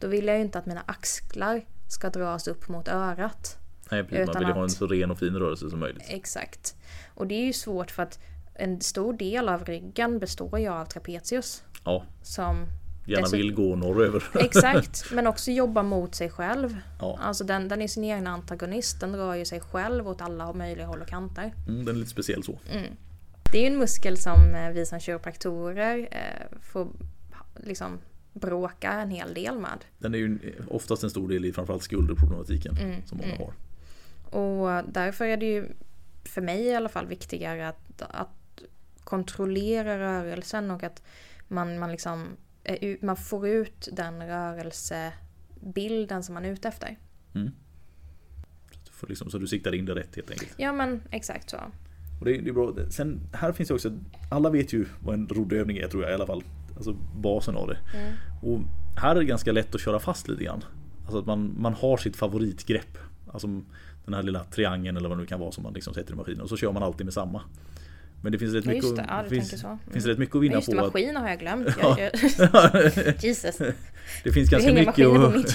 [SPEAKER 1] då vill jag ju inte att mina axlar ska dras upp mot örat.
[SPEAKER 2] Nej, precis. Man vill ju ha en så ren och fin rörelse som möjligt.
[SPEAKER 1] Exakt. Och det är ju svårt för att en stor del av ryggen består ju av trapezius.
[SPEAKER 2] Ja,
[SPEAKER 1] Som
[SPEAKER 2] gärna vill gå norröver.
[SPEAKER 1] Exakt, men också jobba mot sig själv.
[SPEAKER 2] Ja.
[SPEAKER 1] Alltså den, den är sin egen antagonist, den drar ju sig själv åt alla möjliga håll och kanter.
[SPEAKER 2] Mm, den är lite speciell så.
[SPEAKER 1] Det är ju en muskel som eh, vi som kiropraktorer eh, får liksom bråka en hel del med.
[SPEAKER 2] Den är ju oftast en stor del i framförallt skulderproblematiken
[SPEAKER 1] Mm,
[SPEAKER 2] som många har.
[SPEAKER 1] Och därför är det ju för mig i alla fall viktigare att, att kontrollera rörelsen och att man, man liksom man får ut den rörelsebilden som man är ute efter.
[SPEAKER 2] Mm. Så, får liksom, så du siktar in det rätt helt enkelt.
[SPEAKER 1] Ja men exakt så.
[SPEAKER 2] Och det, är- det är bra. Sen här finns ju också, alla vet ju vad en roddövning är tror jag i alla fall. Alltså basen av det.
[SPEAKER 1] Mm.
[SPEAKER 2] Och här är det ganska lätt att köra fast lite grann. Alltså att man, man har sitt favoritgrepp. Alltså den här lilla triangeln eller vad det nu kan vara som man liksom sätter i maskinen och så kör man alltid med samma. Men det finns rätt
[SPEAKER 1] Ja,
[SPEAKER 2] mycket,
[SPEAKER 1] just det. Ja,
[SPEAKER 2] finns.
[SPEAKER 1] Mm.
[SPEAKER 2] finns rätt mycket att
[SPEAKER 1] Ja,
[SPEAKER 2] vinna
[SPEAKER 1] just det,
[SPEAKER 2] på. att-
[SPEAKER 1] maskiner har jag glömt.
[SPEAKER 2] Ja.
[SPEAKER 1] Jag, jag, Jesus.
[SPEAKER 2] det finns ganska mycket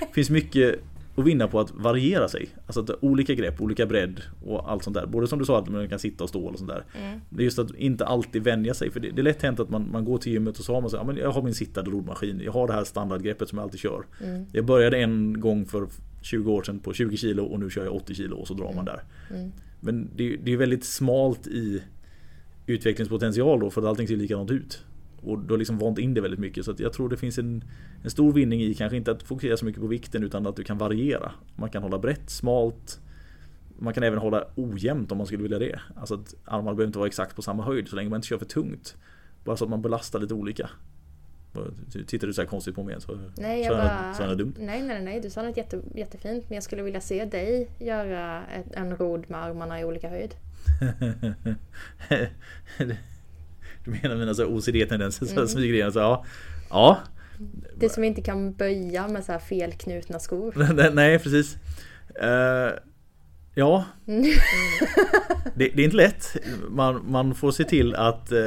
[SPEAKER 2] det finns mycket att vinna på att variera sig. Alltså att olika grepp, olika bredd och allt sånt där. Både som du sa att man kan sitta och stå och sånt där.
[SPEAKER 1] Mm.
[SPEAKER 2] Det är just att inte alltid vänja sig. För det, det är lätt hänt att man, man går till gymmet och så har man så ja, men jag har min sittande roddmaskin. Jag har det här standardgreppet som jag alltid kör.
[SPEAKER 1] Mm.
[SPEAKER 2] Jag började en gång för 20 år sedan på 20 kilo och nu kör jag 80 kilo och så drar man där. Men det, det är väldigt smalt i utvecklingspotential då för att allting ser likadant ut. Och du har liksom vant in det väldigt mycket så att jag tror det finns en, en stor vinning i kanske inte att fokusera så mycket på vikten utan att du kan variera. Man kan hålla brett, smalt. Man kan även hålla ojämnt om man skulle vilja det. Alltså att armarna behöver inte vara exakt på samma höjd så länge man inte kör för tungt. Bara så att man belastar lite olika. Tittar du så här konstigt på mig så
[SPEAKER 1] Nej, jag bara...
[SPEAKER 2] så det dumt.
[SPEAKER 1] Nej, nej, nej. Du sa något jätte, jättefint. Men jag skulle vilja se dig göra ett, en rodd med armarna i olika höjd.
[SPEAKER 2] du menar mina OCD-tendenser
[SPEAKER 1] Mm.
[SPEAKER 2] som in? Så, ja. ja,
[SPEAKER 1] Det som inte kan böja med så här felknutna skor.
[SPEAKER 2] Nej, precis. Eh, ja. Det, det är inte lätt. Man, man får se till att, eh,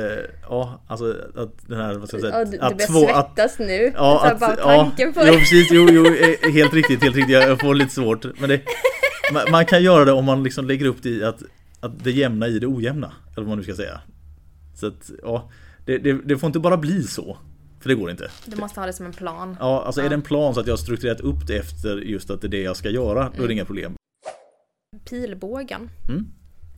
[SPEAKER 2] ja, alltså att den här, vad ska jag säga,
[SPEAKER 1] Ja, du, du
[SPEAKER 2] att
[SPEAKER 1] börjar svettas nu.
[SPEAKER 2] ja, att,
[SPEAKER 1] bara
[SPEAKER 2] ja,
[SPEAKER 1] tanken på
[SPEAKER 2] jo,
[SPEAKER 1] det.
[SPEAKER 2] precis, jo, jo, eh, helt riktigt, helt riktigt, jag får lite svårt. Men det, man, man kan göra det om man liksom lägger upp det i att, att det jämna i det ojämna, eller vad man nu ska säga. Så att, ja, det, det, det får inte bara bli så. För det går inte.
[SPEAKER 1] Du måste ha det som en plan.
[SPEAKER 2] Ja, alltså är
[SPEAKER 1] Ja.
[SPEAKER 2] det en plan så att jag har strukturerat upp det efter just att det är det jag ska göra, då är det inga problem.
[SPEAKER 1] Pilbågen
[SPEAKER 2] Mm.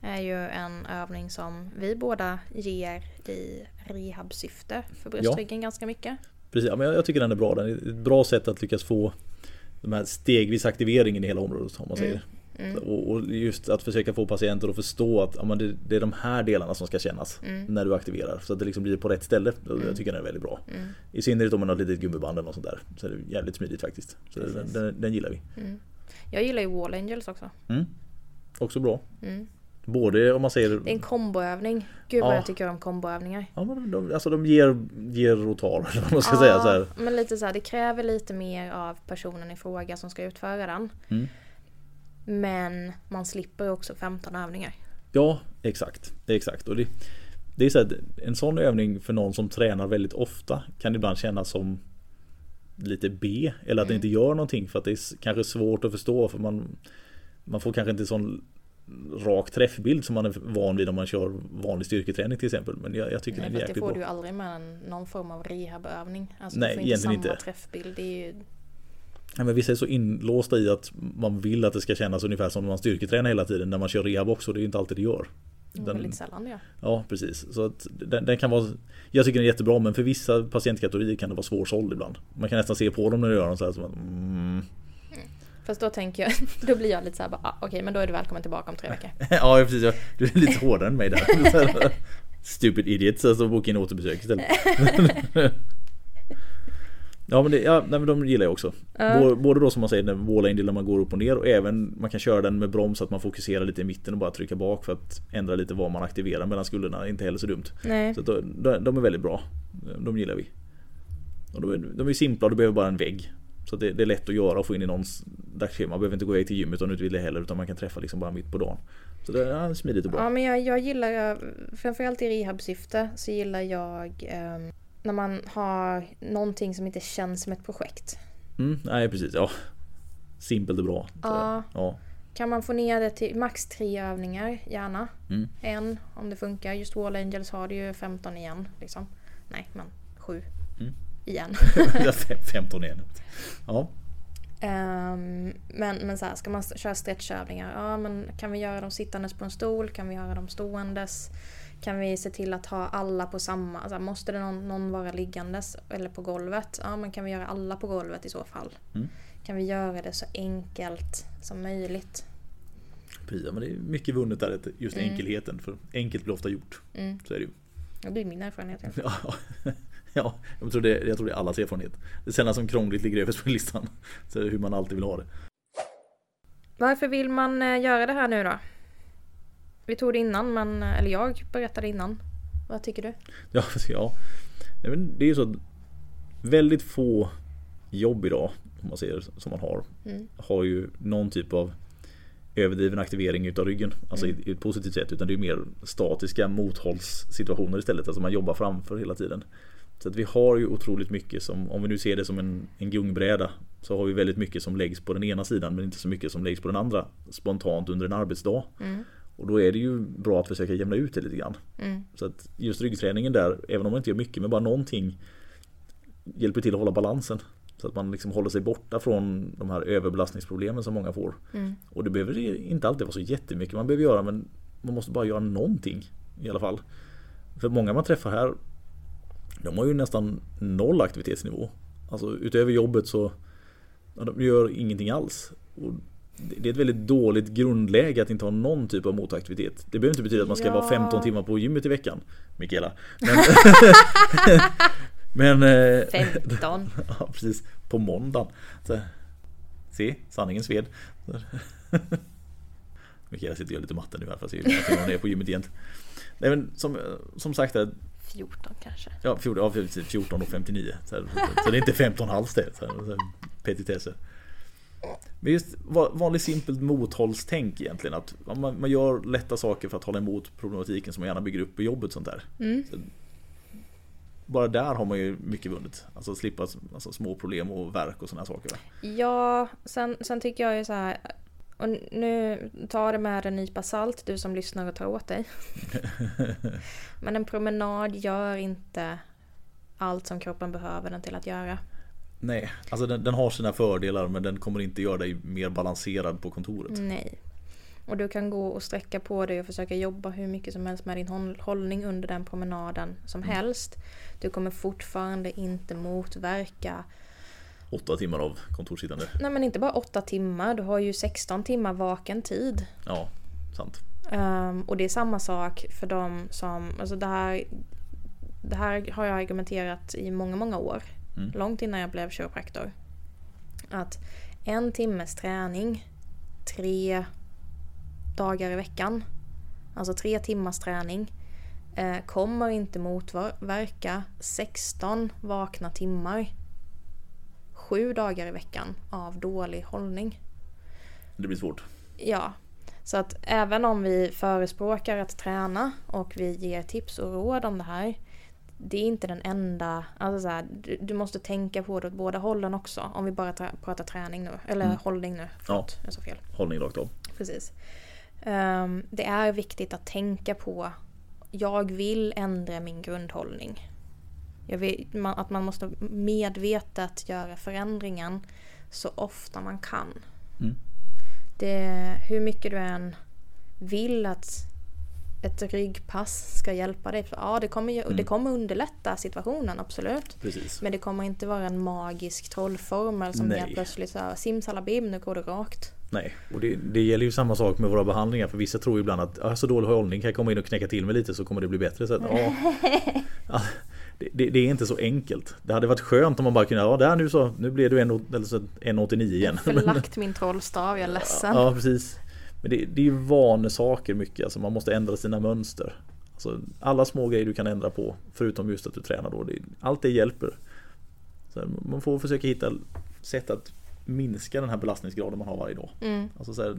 [SPEAKER 1] är ju en övning som vi båda ger i rehabsyfte för bröstryggen ganska mycket.
[SPEAKER 2] Precis, ja, men jag, tycker den är bra. Den är ett bra sätt att lyckas få de här stegvis aktiveringen i hela området om man säger.
[SPEAKER 1] Mm.
[SPEAKER 2] Och, och just att försöka få patienter att förstå att ja, det, är de här delarna som ska kännas
[SPEAKER 1] Mm.
[SPEAKER 2] när du aktiverar. Så att det liksom blir på rätt ställe. Jag tycker den är väldigt bra.
[SPEAKER 1] Mm.
[SPEAKER 2] I synnerhet om man har ett litet gummiband eller något sånt där. Så är det jävligt smidigt faktiskt. Så den, den, den gillar vi.
[SPEAKER 1] Jag gillar ju Wall Angels också.
[SPEAKER 2] Mm. Också bra.
[SPEAKER 1] Mm.
[SPEAKER 2] Både om man säger
[SPEAKER 1] Det är en komboövning. Gud vad
[SPEAKER 2] Ja.
[SPEAKER 1] jag tycker om komboövningar.
[SPEAKER 2] Ja, men de, alltså de ger, ger och tar, man ska säga. Så här.
[SPEAKER 1] men lite så här, det kräver lite mer av personen i fråga som ska utföra den.
[SPEAKER 2] Mm.
[SPEAKER 1] Men man slipper också 15 övningar.
[SPEAKER 2] Ja, exakt. Exakt. Och det, det är så att en sån övning för någon som tränar väldigt ofta kan ibland kännas som lite B. Eller att det inte gör någonting för att det är kanske svårt att förstå för man Man får kanske inte sån rak träffbild som man är van vid om man kör vanlig styrketräning till exempel. Men jag, jag tycker
[SPEAKER 1] Nej,
[SPEAKER 2] den är
[SPEAKER 1] att det
[SPEAKER 2] jäkligt
[SPEAKER 1] får
[SPEAKER 2] bra.
[SPEAKER 1] du aldrig med någon form av rehabövning. Alltså
[SPEAKER 2] Nej,
[SPEAKER 1] du får inte samma
[SPEAKER 2] inte.
[SPEAKER 1] träffbild. Det är ju
[SPEAKER 2] Ja, men vissa är så inlåsta i att man vill att det ska kännas ungefär som när man styrketränar hela tiden när man kör rehab också. Det är ju inte alltid det gör. Den-
[SPEAKER 1] väldigt sällan det.
[SPEAKER 2] Ja precis. Så att den, den kan vara Jag tycker den är jättebra men för vissa patientkategorier kan det vara svårsåld ibland. Man kan nästan se på dem när de gör dem så här som att, mm.
[SPEAKER 1] Fast då tänker jag, då blir jag lite såhär bara, ah, okej men då är du välkommen tillbaka om tre veckor.
[SPEAKER 2] Ja precis, jag- du är lite hårdare än mig där. Stupid idiot, så alltså, boka in återbesök istället. Ja men, det, ja, nej, men de gillar jag också. Bå- Både då som man säger den wall angel där man går upp och ner och även man kan köra den med broms så att man fokuserar lite i mitten och bara trycka bak för att ändra lite vad man aktiverar mellan skulderna. Inte heller så dumt.
[SPEAKER 1] Nej.
[SPEAKER 2] Så att de, är väldigt bra. De gillar vi. Och de, är, de är simpla och du behöver bara en vägg. Så det, det är lätt att göra och få in i någons dagsschema. Man behöver inte gå iväg till gymmet om du inte vill det heller utan man kan träffa liksom bara mitt på dagen. Så det är smidigt och bra.
[SPEAKER 1] Ja men jag, jag gillar, framförallt i rehabsyfte så gillar jag ehm, när man har någonting som inte känns som ett projekt.
[SPEAKER 2] Mm, nej precis, ja. Simpelt och bra.
[SPEAKER 1] Ja.
[SPEAKER 2] ja.
[SPEAKER 1] Kan man få ner det till max tre övningar, gärna.
[SPEAKER 2] Mm.
[SPEAKER 1] En om det funkar. Just Wall Angels har det ju 15 igen. Liksom. Nej, men 7
[SPEAKER 2] Mm.
[SPEAKER 1] Igen.
[SPEAKER 2] Fem- 15 igen. Ja.
[SPEAKER 1] Ehm, men men så här, ska man köra stretchövningar? Ja, men kan vi göra dem sittandes på en stol? Kan vi göra dem ståendes? Kan vi se till att ha alla på samma? Alltså, måste det någon, någon vara liggandes eller på golvet? Ja, men kan vi göra alla på golvet i så fall?
[SPEAKER 2] Mm.
[SPEAKER 1] Kan vi göra det så enkelt som möjligt?
[SPEAKER 2] Precis, men det är mycket vunnet där, just
[SPEAKER 1] Mm.
[SPEAKER 2] enkelheten. För enkelt blir ofta gjort.
[SPEAKER 1] Mm.
[SPEAKER 2] Så är det ju.
[SPEAKER 1] Det blir min erfarenhet. ja.
[SPEAKER 2] Ja, ja jag, tror det, jag tror det är allas erfarenhet. Det är sällan som krångligt ligger överst på listan. Så hur man alltid vill ha det.
[SPEAKER 1] Varför vill man eh, göra det här nu då? Vi tog det innan, men, eller jag berättade innan. Vad tycker du?
[SPEAKER 2] Ja, ja. Det är ju så att väldigt få jobb idag, om man ser som man har,
[SPEAKER 1] Mm.
[SPEAKER 2] har ju någon typ av överdriven aktivering utav ryggen. Alltså
[SPEAKER 1] Mm.
[SPEAKER 2] i, i ett positivt sätt. Utan det är mer statiska mothållssituationer istället. Alltså man jobbar framför hela tiden. Så att vi har ju otroligt mycket som, om vi nu ser det som en, en gungbräda. Så har vi väldigt mycket som läggs på den ena sidan men inte så mycket som läggs på den andra. Spontant under en arbetsdag.
[SPEAKER 1] Mm.
[SPEAKER 2] Och då är det ju bra att försöka jämna ut det lite grann.
[SPEAKER 1] Mm.
[SPEAKER 2] Så att just ryggträningen där, även om man inte gör mycket med bara någonting Hjälper till att hålla balansen. Så att man liksom håller sig borta från de här överbelastningsproblemen som många får.
[SPEAKER 1] Mm.
[SPEAKER 2] Och det behöver inte alltid vara så jättemycket man behöver göra men man måste bara göra någonting i alla fall. För många man träffar här de har ju nästan noll aktivitetsnivå. Alltså utöver jobbet så ja, de gör ingenting alls. Och det är ett väldigt dåligt grundläge att inte ha någon typ av motaktivitet. Det behöver inte betyda att man ska
[SPEAKER 1] Ja.
[SPEAKER 2] vara 15 timmar på gymmet i veckan. Mikaela. Men, men eh,
[SPEAKER 1] 15.
[SPEAKER 2] Ja precis, på måndagen. Så, se, sanningen sved. Mikaela sitter och gör lite matte nu här fast jag är hon är på gymmet igen. Nej men som, som sagt, här,
[SPEAKER 1] 14 kanske.
[SPEAKER 2] ja, 14, ja, precis, 14 och 59. Så, här, så det är inte 15 alls det. Så här, så här, petitesser. Men just va- vanligt simpelt mothållstänk egentligen. Att man, man gör lätta saker för att hålla emot problematiken som man gärna bygger upp i jobbet sånt där.
[SPEAKER 1] Mm.
[SPEAKER 2] Bara där har man ju mycket vunnet. Alltså slippa alltså, små problem och verk och sådana saker.
[SPEAKER 1] Ja, sen, sen tycker jag ju så här. Och nu tar det med en nypa salt, du som lyssnar och tar åt dig. Men en promenad gör inte allt som kroppen behöver den till att göra.
[SPEAKER 2] Nej, alltså den, den har sina fördelar men den kommer inte göra dig mer balanserad på kontoret.
[SPEAKER 1] Nej. Och du kan gå och sträcka på dig och försöka jobba hur mycket som helst med din håll- hållning under den promenaden som helst. Du kommer fortfarande inte motverka,
[SPEAKER 2] Åtta timmar av kontorssittande.
[SPEAKER 1] nej men inte bara åtta timmar, du har ju 16 timmar vaken tid.
[SPEAKER 2] Ja, sant.
[SPEAKER 1] Ehm, och det är samma sak för de som, alltså det här, det här har jag argumenterat i många, många år.
[SPEAKER 2] Mm.
[SPEAKER 1] Långt innan jag blev kiropraktor. Att en timmes träning tre dagar i veckan, alltså tre timmars träning, eh, kommer inte motverka 16 vakna timmar sju dagar i veckan av dålig hållning.
[SPEAKER 2] Det blir svårt.
[SPEAKER 1] Ja, så att även om vi förespråkar att träna och vi ger tips och råd om det här. Det är inte den enda, alltså så här, du, du måste tänka på det åt båda hållen också. Om vi bara tra- pratar träning nu, eller
[SPEAKER 2] Mm.
[SPEAKER 1] hållning nu. Förlåt, jag sa fel.
[SPEAKER 2] Hållning rakt av.
[SPEAKER 1] Precis. Ehm, det är viktigt att tänka på, jag vill ändra min grundhållning. Jag vill, man, att man måste medvetet göra förändringen så ofta man kan.
[SPEAKER 2] Mm.
[SPEAKER 1] Det, hur mycket du än vill att ett ryggpass ska hjälpa dig. Ja, det kommer, ju,
[SPEAKER 2] Mm.
[SPEAKER 1] det kommer underlätta situationen, absolut.
[SPEAKER 2] Precis.
[SPEAKER 1] Men det kommer inte vara en magisk trollformel som helt plötsligt så här, simsalabim, nu går det rakt.
[SPEAKER 2] Nej, och det, det gäller ju samma sak med våra behandlingar för vissa tror ibland att ah, så dålig hållning kan jag komma in och knäcka till mig lite så kommer det bli bättre. Så att, ja, det, det, det är inte så enkelt. Det hade varit skönt om man bara kunde, ja där nu så, nu blev du en, eller så 1,89 igen.
[SPEAKER 1] Förlagt min trollstav, jag är ledsen.
[SPEAKER 2] Ja precis. Men det, det är ju vanesaker mycket, alltså man måste ändra sina mönster. Alltså, alla små grejer du kan ändra på, förutom just att du tränar då, allt det hjälper. Så man får försöka hitta sätt att minska den här belastningsgraden man har varje dag.
[SPEAKER 1] Mm,
[SPEAKER 2] Alltså så här,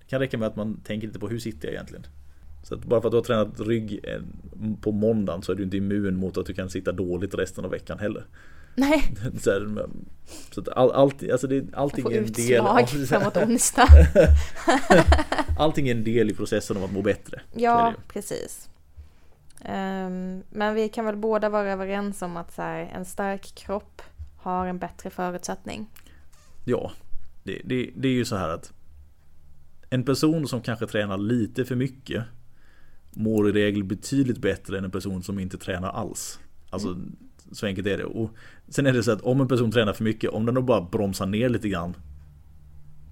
[SPEAKER 2] det kan räcka med att man tänker lite på hur sitter jag egentligen. Så att bara för att du har tränat rygg eh, på måndagen så är du inte immun mot att du kan sitta dåligt resten av veckan heller.
[SPEAKER 1] nej,
[SPEAKER 2] Så, här, så att all, allt, alltså det, allting är en del
[SPEAKER 1] utslag
[SPEAKER 2] av,
[SPEAKER 1] framåt onsdag.
[SPEAKER 2] Allting är en del i processen av att må bättre.
[SPEAKER 1] Ja, precis. Ehm, men vi kan väl båda vara överens om att så här, en stark kropp har en bättre förutsättning.
[SPEAKER 2] Ja, det, det, det är ju så här att en person som kanske tränar lite för mycket mår i regel betydligt bättre än en person som inte tränar alls. Alltså så enkelt är det. Och sen är det så att om en person tränar för mycket, om den då bara bromsar ner lite grann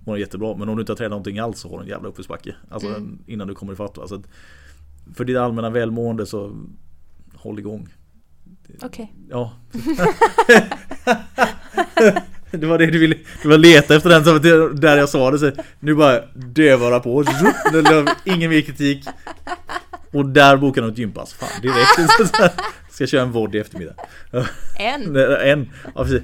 [SPEAKER 2] mår den jättebra. Men om du inte har tränat någonting alls så har du en jävla uppförsbacke. Alltså
[SPEAKER 1] Mm.
[SPEAKER 2] innan du kommer ifatt. Alltså, för ditt allmänna välmående så håll igång.
[SPEAKER 1] Okej.
[SPEAKER 2] Ja. det var det du ville, du var leta efter den, där jag sa det så Nu bara dövöra på, ingen mer kritik Och där bokar de ett gympass. Fan direkt. Ska köra en vod i eftermiddag.
[SPEAKER 1] En?
[SPEAKER 2] En. Ja, precis.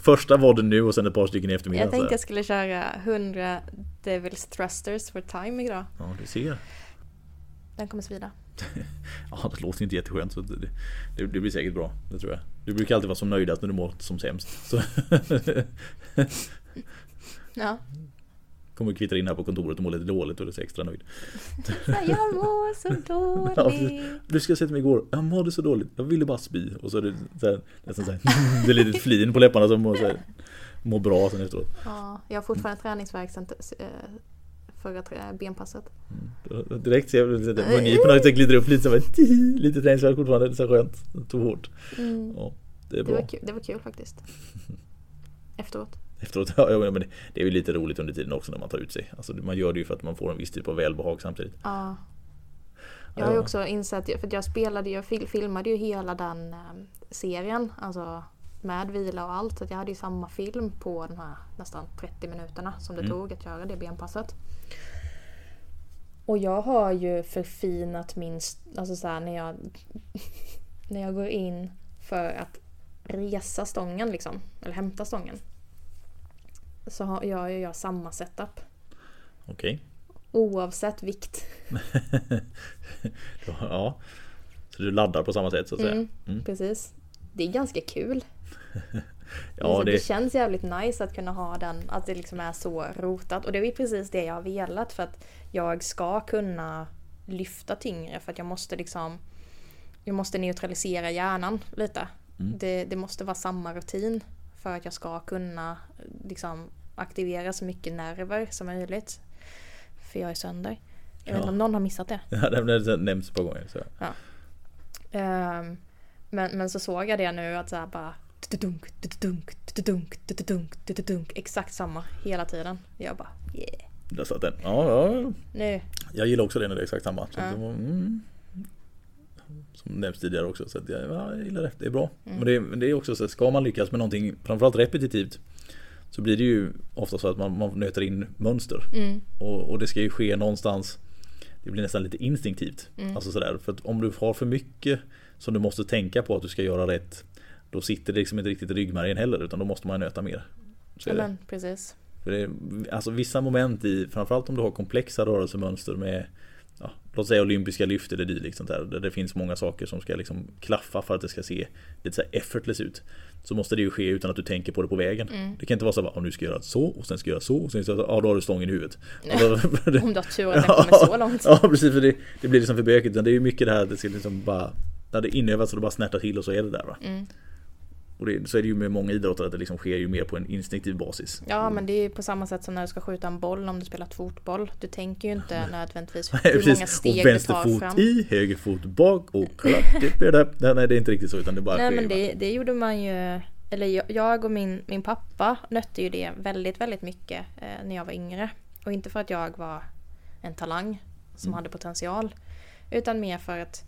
[SPEAKER 2] Första vodden nu och sen ett par stycken i eftermiddag.
[SPEAKER 1] Jag tänkte jag skulle köra 100 Devils Thrusters for time idag.
[SPEAKER 2] Ja, du ser.
[SPEAKER 1] Den kommer svida.
[SPEAKER 2] ja, det låter inte jätteskönt. Så det, det, det, blir säkert bra. Det tror jag. Du brukar alltid vara som nöjdast när du mår som sämst.
[SPEAKER 1] Ja.
[SPEAKER 2] Kommer kvittra in här på kontoret och mår lite dåligt och är så extra nöjd.
[SPEAKER 1] jag mår så dåligt.
[SPEAKER 2] Ja, du ska säga till mig igår, jag mådde så dåligt, jag ville bara spy. Och så är det så här, nästan så här, det är lite flin på läpparna som mår, så här, mår bra sen efteråt.
[SPEAKER 1] Ja, jag har fortfarande träningsvärk sen eh, förra benpasset.
[SPEAKER 2] Mm. Direkt ser jag mungiporna glider upp lite så här, lite träningsvärk fortfarande, det är så skönt. Det tog hårt.
[SPEAKER 1] Mm. Ja, det, är bra. Det var, kul, det var kul faktiskt. Efteråt.
[SPEAKER 2] Efteråt, ja, men det är ju lite roligt under tiden också när man tar ut sig. Alltså, man gör det ju för att man får en viss typ av välbehag samtidigt.
[SPEAKER 1] Ja. Jag har ju också insett, för jag spelade ju, filmade ju hela den ehm, serien, alltså med vila och allt. Så jag hade ju samma film på de här nästan 30 minuterna som det mm. tog att göra det benpasset. Och jag har ju förfinat min, alltså så här, när jag när jag går in för att resa stången liksom, eller hämta stången så har jag, jag samma setup.
[SPEAKER 2] Okej. Okay.
[SPEAKER 1] Oavsett vikt.
[SPEAKER 2] ja. Så du laddar på samma sätt så att säga? Mm,
[SPEAKER 1] mm. Precis. Det är ganska kul. ja, det... det... känns jävligt nice att kunna ha den, att det liksom är så rotat. Och det är precis det jag har velat för att jag ska kunna lyfta tyngre för att jag måste liksom jag måste neutralisera hjärnan lite. Mm. Det, det måste vara samma rutin för att jag ska kunna liksom, aktivera så mycket nerver som möjligt. För jag är sönder. Jag vet inte om någon har missat det.
[SPEAKER 2] Ja, det nämns på gånger. Så.
[SPEAKER 1] Ja. Um, men, men så såg jag det nu att så här bara dunk, dunk, dunk, dunk, dunk, exakt samma hela tiden. Jag bara yeah.
[SPEAKER 2] Där satt den. Ja, ja.
[SPEAKER 1] Nu.
[SPEAKER 2] Jag gillar också det när det är exakt samma. Ja. mm, som nämnts tidigare också. Så jag, ja, jag gillar det. Det är bra. Mm. Men, det, det är också så att ska man lyckas med någonting, framförallt repetitivt, så blir det ju ofta så att man, man nöter in mönster. Mm. Och, och, det ska ju ske någonstans, det blir nästan lite instinktivt. Mm. Alltså sådär, för att om du har för mycket som du måste tänka på att du ska göra rätt, då sitter det liksom inte riktigt i ryggmärgen heller, utan då måste man nöta mer.
[SPEAKER 1] Så Amen, precis.
[SPEAKER 2] För det, alltså vissa moment i, framförallt om du har komplexa rörelsemönster med ja, låt säga olympiska lyft eller dylikt sånt där, där det finns många saker som ska liksom klaffa för att det ska se lite så effortless ut. Så måste det ju ske utan att du tänker på det på vägen. Mm. Det kan inte vara så att nu ska jag göra så och sen ska jag göra så och sen ska jag, ja då har du stången i huvudet.
[SPEAKER 1] Då, Om du har tur att den kommer så långt.
[SPEAKER 2] Ja precis, för det, det blir liksom för bökigt. Det är ju mycket det här att det ska liksom bara När det inövas så det bara snärtar till och så är det där va. Mm. Och det, så är det ju med många idrotter att det liksom sker ju mer på en instinktiv basis.
[SPEAKER 1] Ja men det är på samma sätt som när du ska skjuta en boll om du spelar fotboll. Du tänker ju inte nödvändigtvis hur många steg
[SPEAKER 2] och du tar fram. Vänster fot i, höger fot bak och klart, det, nej det är inte riktigt så utan det bara
[SPEAKER 1] Nej men det, det gjorde man ju eller jag och min, min pappa nötte ju det väldigt, väldigt mycket eh, när jag var yngre. Och inte för att jag var en talang som mm. hade potential. Utan mer för att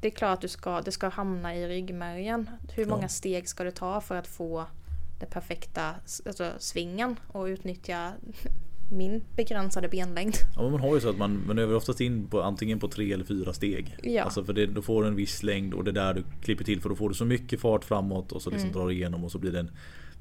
[SPEAKER 1] det är klart att du ska, det ska hamna i ryggmärgen. Hur många steg ska du ta för att få den perfekta alltså, svingen och utnyttja min begränsade benlängd.
[SPEAKER 2] Ja men man har ju så att man, man övar oftast in på antingen på tre eller fyra steg. Ja. Alltså för det, då får du en viss längd och det är där du klipper till för då får du så mycket fart framåt och så liksom mm. drar igenom och så blir det en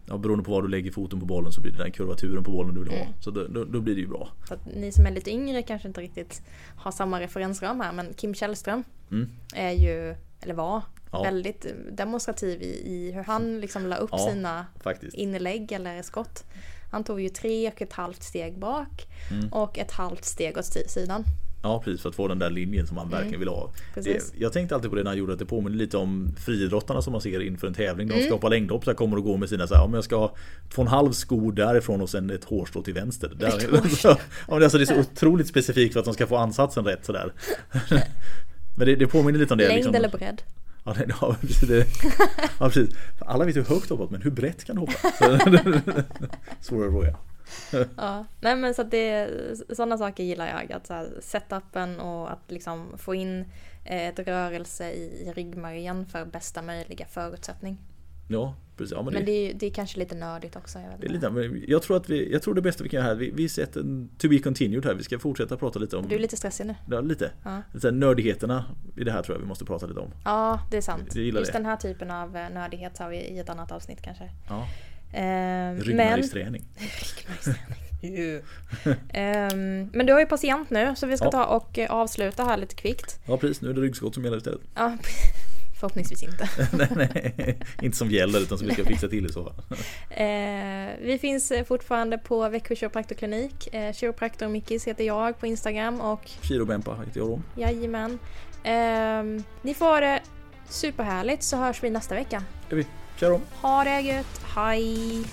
[SPEAKER 2] Ja, beroende på var du lägger foten på bollen så blir det den kurvaturen på bollen du vill ha. Mm. Så då, då, då, blir det ju bra.
[SPEAKER 1] Så ni som är lite yngre kanske inte riktigt har samma referensram här men Kim Källström mm. är ju, eller var, ja. väldigt demonstrativ i, i, hur han liksom la upp ja, sina faktiskt. inlägg eller skott. Han tog ju tre och ett halvt steg bak mm. och ett halvt steg åt sidan.
[SPEAKER 2] Ja precis för att få den där linjen som man mm. verkligen vill ha. Det, jag tänkte alltid på det när han gjorde att det påminner lite om friidrottarna som man ser inför en tävling. De mm. ska hoppa längdhopp så kommer och gå med sina så här, om jag ska ha två och en halv skor därifrån och sen ett hårstrå till vänster. Där, så, alltså, det är så otroligt specifikt för att de ska få ansatsen rätt sådär. Men det, det påminner lite om det.
[SPEAKER 1] Längd liksom. eller bredd?
[SPEAKER 2] Ja, det, ja, precis, det, ja, precis. Alla vet hur högt hoppat men hur brett kan du hoppa? Svårare fråga.
[SPEAKER 1] ja, nej men så att det, sådana saker gillar jag. Att så här, setupen och att liksom få in ett rörelse i ryggmärgen för bästa möjliga förutsättning.
[SPEAKER 2] Ja, precis. Ja, men
[SPEAKER 1] Men
[SPEAKER 2] det,
[SPEAKER 1] är, det är kanske lite nördigt också. Jag,
[SPEAKER 2] det är lite, men jag tror att vi, jag tror det bästa vi kan göra här, vi, vi sätter en to be continued här. Vi ska fortsätta prata lite om,
[SPEAKER 1] Du är lite stressig nu.
[SPEAKER 2] ja, lite.
[SPEAKER 1] Ja.
[SPEAKER 2] Lite nördigheterna i det här tror jag vi måste prata lite om.
[SPEAKER 1] Ja, det är sant.
[SPEAKER 2] Jag gillar
[SPEAKER 1] Just
[SPEAKER 2] det.
[SPEAKER 1] den här typen av eh, nördighet har vi i ett annat avsnitt kanske.
[SPEAKER 2] Ja,
[SPEAKER 1] Eh, men...
[SPEAKER 2] ryggmärgsträning.
[SPEAKER 1] Ju. Ehm, men du har ju patient nu så vi ska
[SPEAKER 2] Ja.
[SPEAKER 1] ta och eh, avsluta här lite kvickt.
[SPEAKER 2] Ja precis, nu är det ryggskott som gäller istället.
[SPEAKER 1] Ja, förhoppningsvis inte.
[SPEAKER 2] nej, nej, inte som gäller utan som vi ska fixa till i så fall.
[SPEAKER 1] Eh, vi finns eh, fortfarande på Växjö kiropraktorklinik. Eh, Kiropraktor Mickis heter jag på Instagram och
[SPEAKER 2] Kirobempa heter jag då.
[SPEAKER 1] jajamän. Eh, ni får ha det superhärligt så hörs vi nästa vecka.
[SPEAKER 2] Är vi? Kör om!
[SPEAKER 1] Ha det gött, hej!